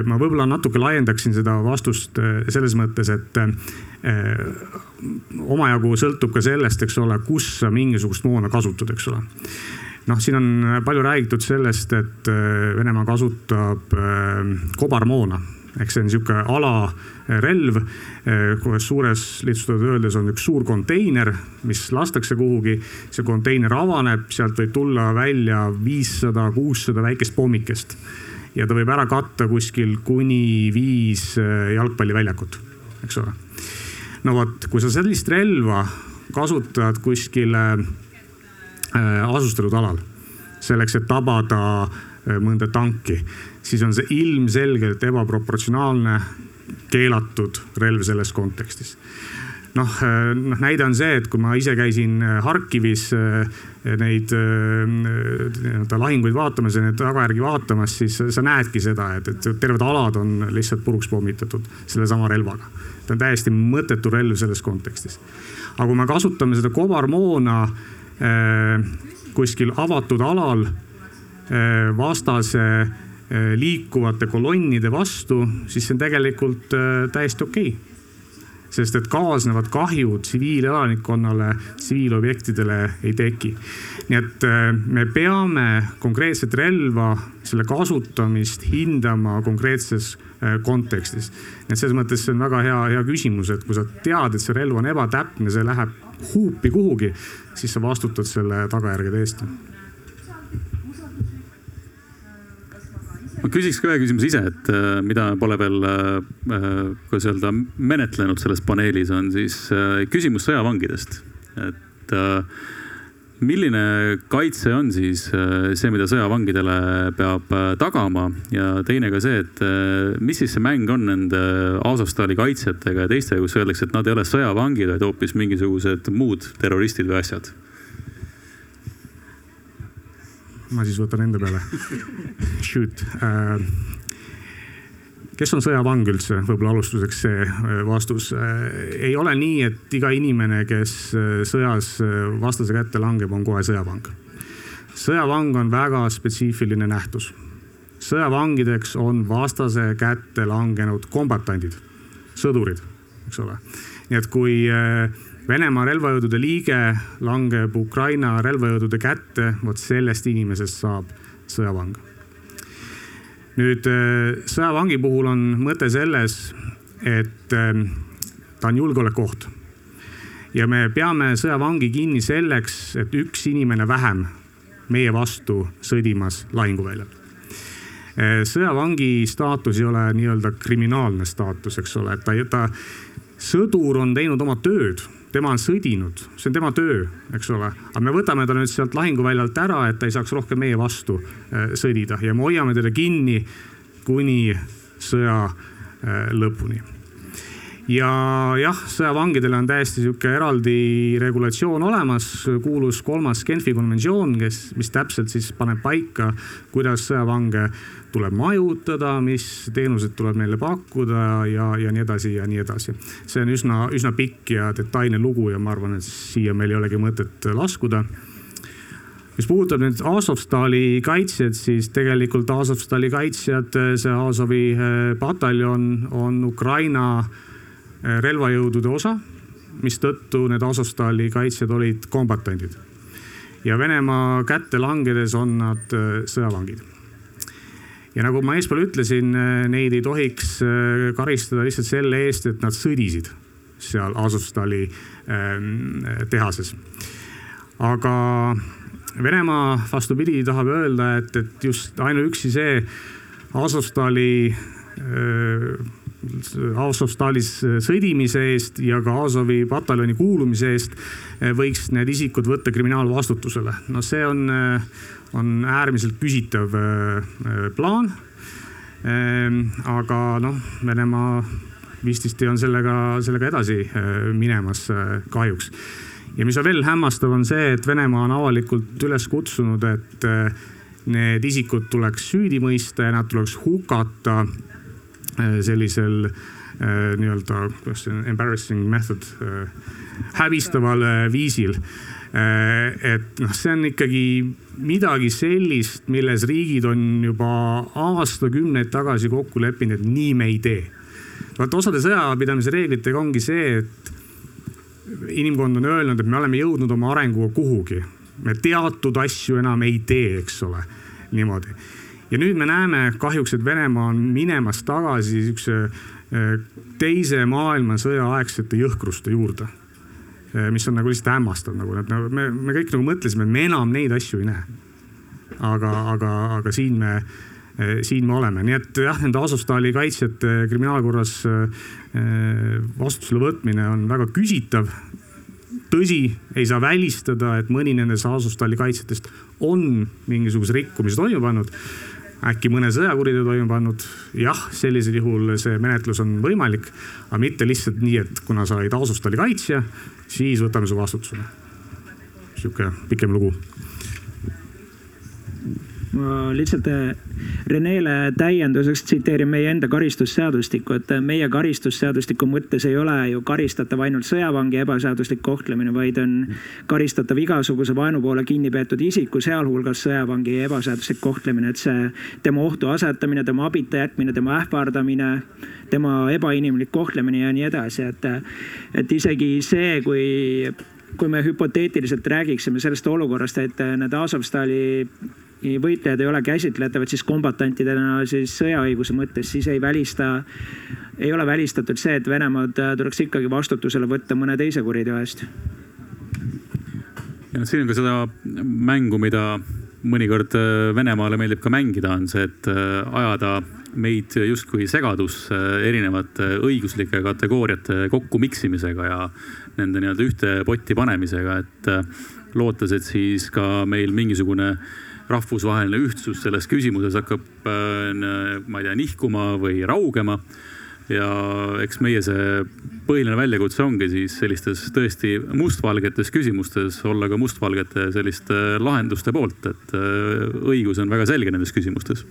ma võib-olla natuke laiendaksin seda vastust selles mõttes, et omajagu sõltub ka sellest, eks ole, kus sa mingisugust moona kasutad, eks ole noh, siin on palju räägitud sellest, et Venemaa kasutab kobarmoona ehk see on sihuke alarelv, kus suures lihtsustatult öeldes on üks suur konteiner, mis lastakse kuhugi. see konteiner avaneb, sealt võib tulla välja viissada, kuussada väikest pommikest ja ta võib ära katta kuskil kuni viis jalgpalliväljakut, eks ole. no vot, kui sa sellist relva kasutad kuskile asustatud alal selleks, et tabada mõnda tanki siis on see ilmselgelt ebaproportsionaalne, keelatud relv selles kontekstis noh, noh näide on see, et kui ma ise käisin Harkivis neid nii-öelda lahinguid vaatamas ja neid tagajärgi vaatamas, siis sa näedki seda, et, et terved alad on lihtsalt puruks pommitatud sellesama relvaga. ta on täiesti mõttetu relv selles kontekstis. aga kui me kasutame seda kobarmoona kuskil avatud alal vastase Äh, liikuvate kolonnide vastu, siis see on tegelikult äh, täiesti okei okay. sest et kaasnevad kahjud tsiviilelanikkonnale, tsiviilobjektidele ei teki. nii et äh, me peame konkreetset relva, selle kasutamist hindama konkreetses kontekstis. nii et selles mõttes see on väga hea, hea küsimus, et kui sa tead, et see relv on ebatäpne, see läheb huupi kuhugi, siis sa vastutad selle tagajärgede eest ma küsiks ka ühe küsimuse ise, et äh, mida pole veel, äh, äh, kuidas öelda, menetlenud selles paneelis, on siis küsimus sõjavangidest. et milline kaitse on siis see, mida sõjavangidele peab tagama? Ja teine ka see, et mis siis see mäng on nende Azovstali kaitsjatega ja teistega, kus öeldakse, et nad ei ole sõjavangid, vaid hoopis mingisugused muud terroristid või asjad? Ma siis võtan enda peale. Shoot. Äh, kes on sõjavang üldse, võib-olla alustuseks see äh, vastus. Äh, ei ole nii, et iga inimene, kes sõjas vastase kätte langeb, on kohe sõjavang. sõjavang on väga spetsiifiline nähtus. sõjavangideks on vastase kätte langenud kombatandid, sõdurid, eks ole. nii et kui Venemaa relvajõudude liige langeb Ukraina relvajõudude kätte, vot sellest inimesest saab sõjavang. Nüüd äh, sõjavangi puhul on mõte selles, et ähm, ta on julgeolekuoht. ja me peame sõjavangi kinni selleks, et üks inimene vähem meie vastu sõdimas lahinguväljal äh, sõjavangi staatus ei ole nii-öelda kriminaalne staatus, eks ole, et ta, ta, sõdur on teinud oma tööd tema on sõdinud, see on tema töö, eks ole. aga me võtame ta nüüd sealt lahinguväljalt ära, et ta ei saaks rohkem meie vastu äh, sõdida. Ja me hoiame teda kinni kuni sõja äh, lõpuni. Ja jah, sõjavangidele on täiesti sihuke eraldi regulatsioon olemas, kuulus kolmas Genfi konventsioon, kes, mis täpselt siis paneb paika, kuidas sõjavange tuleb majutada, mis teenused tuleb neile pakkuda ja, ja nii edasi ja nii edasi. see on üsna, üsna pikk ja detailne lugu ja ma arvan, et siia meil ei olegi mõtet laskuda mis puudutab nüüd Azovstali kaitsjad, siis tegelikult Azovstali kaitsjad, see Azovi eh, pataljon on Ukraina eh, relvajõudude osa, mistõttu need Azovstali kaitsjad olid kombatandid. ja Venemaa kätte langedes on nad eh, sõjavangid ja nagu ma eespool ütlesin, äh, neid ei tohiks äh, karistada lihtsalt selle eest, et nad sõdisid seal Azovstali ähm, tehases. aga Venemaa vastupidi tahab öelda, et, et just ainuüksi see Azovstali äh, Azovstalis sõdimise eest ja ka Azovi pataljoni kuulumise eest võiks need isikud võtta kriminaalvastutusele. no see on on äärmiselt küsitav äh, äh, plaan. Ähm, aga noh, Venemaa vististi on sellega, sellega edasi äh, minemas kahjuks. ja mis on veel hämmastav, on see, et Venemaa on avalikult üles kutsunud, et need isikud tuleks süüdi mõista ja nad tuleks hukata sellisel nii-öelda, kuidas see on, embarrassing method, häbistaval viisil et noh, see on ikkagi midagi sellist, milles riigid on juba aastakümneid tagasi kokku leppinud, et nii me ei tee. vaata osade sõjapidamise reeglitega ongi see, et inimkond on öelnud, et me oleme jõudnud oma arenguga kuhugi. me teatud asju enam ei tee, eks ole, niimoodi. ja nüüd me näeme kahjuks, et Venemaa on minemas tagasi siukse teise maailmasõja aegsete jõhkruste juurde mis on nagu lihtsalt hämmastav nagu, et nagu me, me kõik nagu mõtlesime, et me enam neid asju ei näe. aga, aga, aga siin me, eh, siin me oleme, nii et jah, nende Azovstali kaitsjate kriminaalkorras eh, vastutusele võtmine on väga küsitav. tõsi, ei saa välistada, et mõni nendest Azovstali kaitsjatest on mingisuguse rikkumise toime pannud äkki mõne sõjakuriteo toime pannud. jah, sellisel juhul see menetlus on võimalik, aga mitte lihtsalt nii, et kuna sa olid Asustali kaitsja, siis võtame su vastutusele. sihuke pikem lugu ma lihtsalt äh, Renele täienduseks tsiteerin meie enda karistusseadustikku, et äh, meie karistusseadustiku mõttes ei ole ju karistatav ainult sõjavangi ebaseaduslik kohtlemine, vaid on karistatav igasuguse vaenu poole kinni peetud isiku, sealhulgas sõjavangi ebaseaduslik kohtlemine, et see tema ohtu asetamine, tema abita jätmine, tema ähvardamine, tema ebainimlik kohtlemine ja nii edasi, et, et isegi see, kui kui me hüpoteetiliselt räägiksime sellest olukorrast, et need Azovstali võitlejad ei ole käsitletavad siis kombatantidena siis sõjaõiguse mõttes, siis ei välista, ei ole välistatud see, et Venemaad tuleks ikkagi vastutusele võtta mõne teise kuriteo eest. ja noh, siin on ka seda mängu, mida mõnikord äh, Venemaale meeldib ka mängida, on see, et äh, ajada meid justkui segadusse erinevate õiguslike kategooriate kokku miksimisega ja nende nii-öelda ühte potti panemisega, et äh, lootes, et siis ka meil mingisugune äh, rahvusvaheline ühtsus selles küsimuses hakkab, äh, ma ei tea, nihkuma või raugema. ja eks meie see põhiline väljakutse ongi siis sellistes tõesti mustvalgetes küsimustes olla ka mustvalgete selliste lahenduste poolt, et äh, õigus on väga selge nendes küsimustes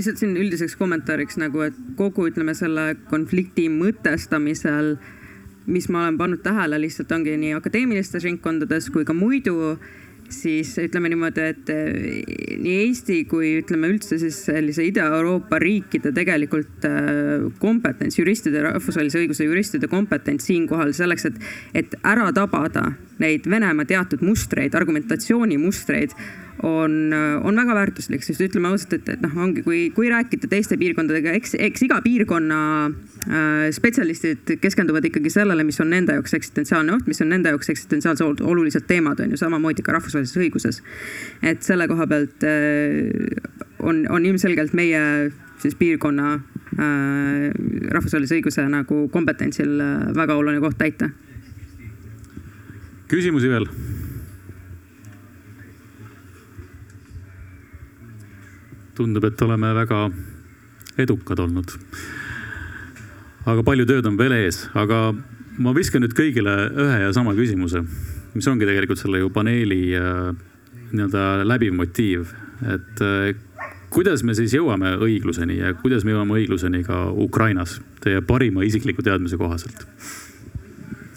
lihtsalt siin üldiseks kommentaariks nagu, et kogu ütleme selle konflikti mõtestamisel, mis ma olen pannud tähele, lihtsalt ongi nii akadeemilistes ringkondades kui ka muidu siis ütleme niimoodi, et eh, nii Eesti kui ütleme üldse siis sellise Ida-Euroopa riikide tegelikult eh, kompetents, juristide, rahvusvahelise õiguse juristide kompetents siinkohal selleks, et, et ära tabada neid Venemaa teatud mustreid, argumentatsioonimustreid on, on väga väärtuslik, sest ütleme ausalt, et, et noh, ongi, kui, kui rääkida teiste piirkondadega, eks, eks iga piirkonna äh, spetsialistid keskenduvad ikkagi sellele, mis on nende jaoks eksistentsiaalne oht, mis on nende jaoks eksistentsiaalselt olulised teemad, on ju, samamoodi ka rahvusvahelises õiguses. et selle koha pealt äh, on, on ilmselgelt meie siis piirkonna äh, rahvusvahelise õiguse nagu kompetentsil äh, väga oluline koht täita. küsimusi veel? Tundub, et oleme väga edukad olnud. aga palju tööd on veel ees, aga ma viskan nüüd kõigile ühe ja sama küsimuse, mis ongi tegelikult selle ju paneeli äh, nii-öelda läbiv motiiv, et äh, kuidas me siis jõuame õigluseni ja kuidas me jõuame õigluseni ka Ukrainas teie parima isikliku teadmise kohaselt?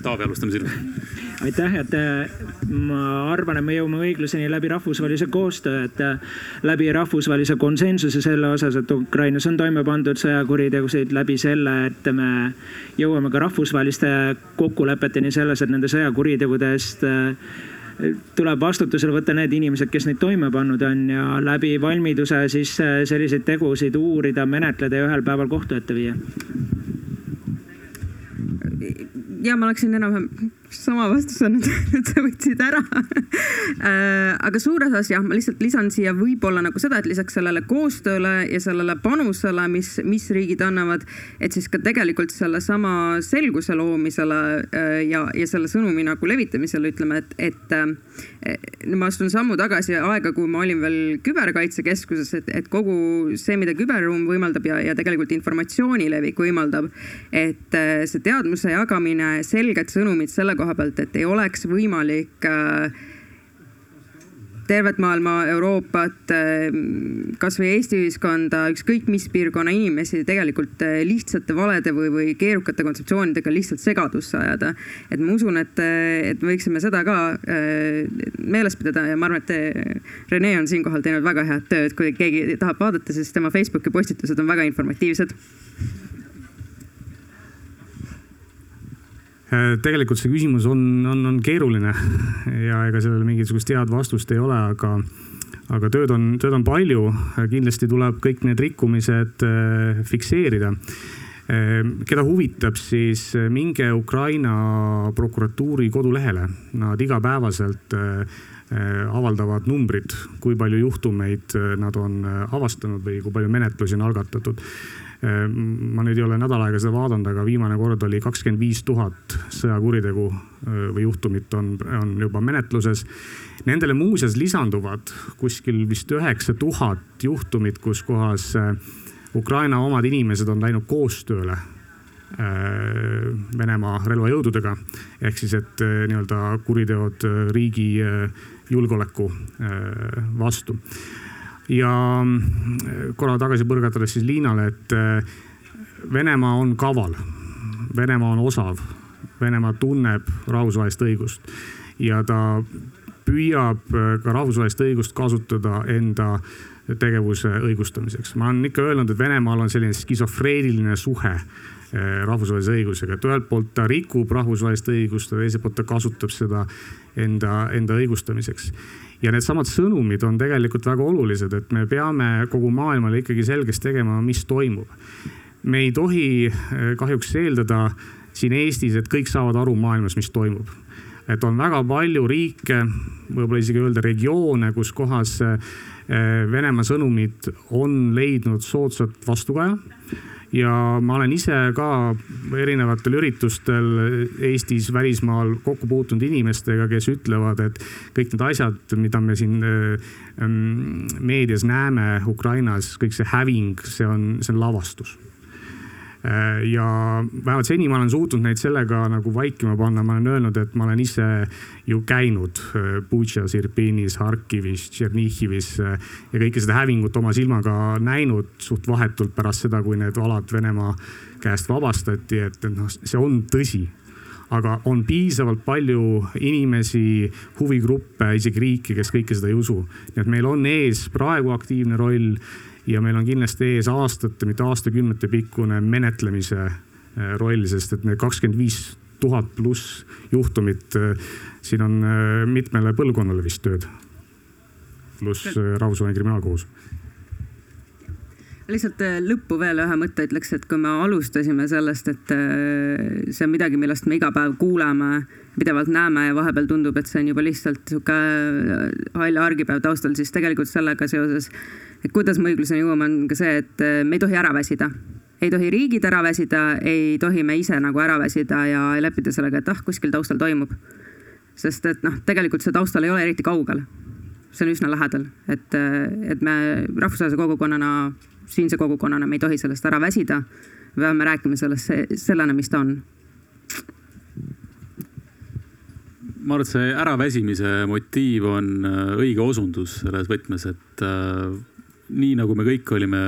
Taavi, alustame sinust aitäh, et äh, ma arvan, et me jõuame õigluseni läbi rahvusvahelise koostöö, et äh, läbi rahvusvahelise konsensuse selle osas, et Ukrainas on toime pandud sõjakuritegusid läbi selle, et me jõuame ka rahvusvaheliste kokkulepeteni selles, et nende sõjakuritegude eest äh, tuleb vastutusele võtta need inimesed, kes neid toime pannud on ja läbi valmiduse siis selliseid tegusid uurida, menetleda ja ühel päeval kohtu ette viia ja ma oleksin enam-vähem sama vastuse nüüd, nüüd sa võtsid ära. Äh, aga suures osas jah, ma lihtsalt lisan siia võib-olla nagu seda, et lisaks sellele koostööle ja sellele panusele, mis, mis riigid annavad, et siis ka tegelikult sellesama selguse loomisele äh, ja, ja selle sõnumi nagu levitamisele ütleme, et, et äh, ma astun sammu tagasi aega, kui ma olin veel küberkaitsekeskuses, et, et kogu see, mida küberruum võimaldab ja, ja tegelikult informatsiooni levik võimaldab, et see teadmuse jagamine, selged sõnumid selle kohta, koha pealt, et ei oleks võimalik äh, tervet maailma, Euroopat, kasvõi Eesti ühiskonda, ükskõik mis piirkonna inimesi tegelikult lihtsate valede või, või keerukate kontseptsioonidega lihtsalt segadusse ajada. et ma usun, et, et me võiksime seda ka meeles pidada ja ma arvan, et Rene on siinkohal teinud väga head tööd, kui keegi tahab vaadata, siis tema Facebooki postitused on väga informatiivsed Äh, tegelikult see küsimus on, on, on keeruline ja ega sellele mingisugust head vastust ei ole, aga, aga tööd on, tööd on palju. kindlasti tuleb kõik need rikkumised äh, fikseerida. Äh, keda huvitab, siis minge Ukraina prokuratuuri kodulehele, nad igapäevaselt avaldavad numbrid, kui palju juhtumeid nad on avastanud või kui palju menetlusi on algatatud ma nüüd ei ole nädal aega seda vaadanud, aga viimane kord oli kakskümmend viis tuhat sõjakuritegu või juhtumit on, on juba menetluses. Nendele muuseas lisanduvad kuskil vist üheksa tuhat juhtumit, kus kohas Ukraina omad inimesed on läinud koostööle Venemaa relvajõududega. ehk siis, et nii-öelda kuriteod riigi julgeoleku vastu ja mm, korra tagasi põrgatades siis Liinale, et äh, Venemaa on kaval, Venemaa on osav, Venemaa tunneb rahvusvahelist õigust. Ja ta püüab äh, ka rahvusvahelist õigust kasutada enda tegevuse õigustamiseks. ma olen ikka öelnud, et Venemaal on selline skisofreeniline suhe äh, rahvusvahelise õigusega, et ühelt poolt ta rikub rahvusvahelist õigust ja teiselt poolt ta kasutab seda enda, enda õigustamiseks ja needsamad sõnumid on tegelikult väga olulised, et me peame kogu maailmale ikkagi selgeks tegema, mis toimub. me ei tohi eh, kahjuks eeldada siin Eestis, et kõik saavad aru maailmas, mis toimub. et on väga palju riike, võib-olla isegi öelda regioone, kus kohas eh, Venemaa sõnumid on leidnud soodsat vastukaja ja ma olen ise ka erinevatel üritustel Eestis, välismaal kokku puutunud inimestega, kes ütlevad, et kõik need asjad, mida me siin ähm, meedias näeme Ukrainas, kõik see häving, see on, see on lavastus. Äh, ja vähemalt seni ma olen suutnud neid sellega nagu vaikima panna, ma olen öelnud, et ma olen ise ju käinud äh, Butšas, Irpinis, Harkivis, Tšernihivis äh, ja kõike seda hävingut oma silmaga näinud suht vahetult pärast seda, kui need alad Venemaa käest vabastati, et noh, see on tõsi. Aga on piisavalt palju inimesi, huvigruppe, isegi riike, kes kõike seda ei usu. nii et meil on ees praegu aktiivne roll ja meil on kindlasti ees aastate, mitte aastakümnete pikkune menetlemise äh, roll, sest et need kakskümmend viis tuhat pluss juhtumit, äh, siin on äh, mitmele põlvkonnale vist tööd. pluss rahvusvaheline kriminaalkohus lihtsalt lõppu veel ühe mõtte ütleks, et kui me alustasime sellest, et see on midagi, millest me iga päev kuuleme, pidevalt näeme ja vahepeal tundub, et see on juba lihtsalt sihuke hall argipäev taustal, siis tegelikult sellega seoses et kuidas me õigluseni jõuame, on ka see, et äh, me ei tohi ära väsida ei tohi riigid ära väsida, ei tohi me ise nagu ära väsida ja leppida sellega, et ah, kuskil taustal toimub. sest et noh, tegelikult see taustal ei ole eriti kaugel. see on üsna lähedal, et, äh, et me rahvusvahelise kogukonnana, siinse kogukonnana, me ei tohi sellest ära väsida. me peame rääkima sellest sellena, mis ta on ma arvan, et see äraväsimise motiiv on äh, õige osundus selles võtmes, et nii nagu me kõik olime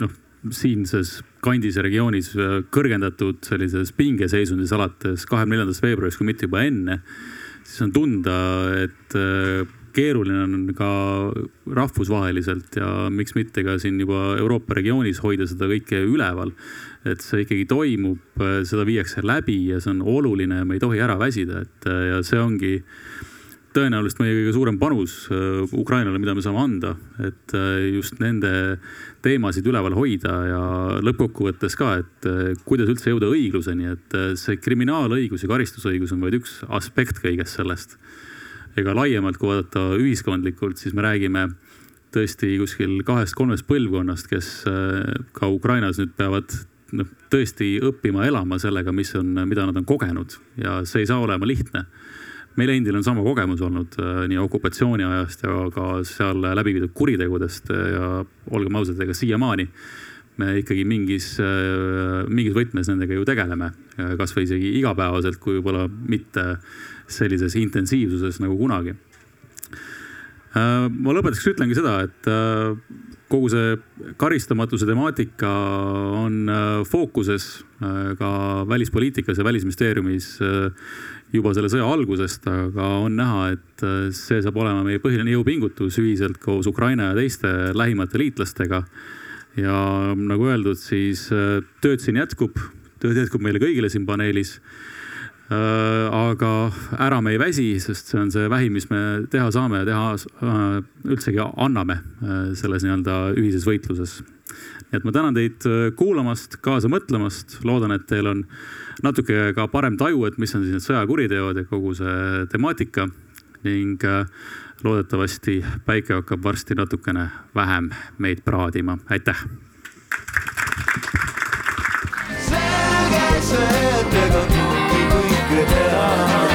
noh, siinses kandis ja regioonis äh, kõrgendatud sellises pingeseisundis alates kahekümne neljandast veebruarist, kui mitte juba enne, siis on tunda, et äh, keeruline on ka rahvusvaheliselt ja miks mitte ka siin juba Euroopa regioonis hoida seda kõike üleval. et see ikkagi toimub, seda viiakse läbi ja see on oluline, me ei tohi ära väsida, et ja see ongi tõenäoliselt meie kõige suurem panus äh, Ukrainale, mida me saame anda, et äh, just nende teemasid üleval hoida ja lõppkokkuvõttes ka, et äh, kuidas üldse jõuda õigluseni, et see kriminaalõigus ja karistusõigus on vaid üks aspekt kõigest sellest. Ega laiemalt, kui vaadata ühiskondlikult, siis me räägime tõesti kuskil kahest-kolmest põlvkonnast, kes ka Ukrainas nüüd peavad noh, tõesti õppima elama sellega, mis on, mida nad on kogenud. Ja see ei saa olema lihtne. Meil endil on sama kogemus olnud äh, nii okupatsiooni ajast ja ka seal läbi viidud kuritegudest ja olgem ausad, ega siiamaani me ikkagi mingis, mingis võtmes nendega ju tegeleme, kasvõi isegi igapäevaselt, kui võib-olla mitte sellises intensiivsuses nagu kunagi. ma lõpetuseks ütlengi seda, et kogu see karistamatuse temaatika on fookuses ka välispoliitikas ja välisministeeriumis juba selle sõja algusest, aga on näha, et see saab olema meie põhiline jõupingutus ühiselt koos Ukraina ja teiste lähimate liitlastega. ja nagu öeldud, siis tööd siin jätkub, tööd jätkub meile kõigile siin paneelis Äh, aga ära me ei väsi, sest see on see vähim, mis me teha saame ja teha äh, üldsegi anname äh, selles nii-öelda ühises võitluses. nii et ma tänan teid kuulamast, kaasa mõtlemast, loodan, et teil on natuke ka parem taju, et mis on siis need sõjakuriteod ja kogu see temaatika ning loodetavasti päike hakkab varsti natukene vähem meid praadima, aitäh. selge see tee. time.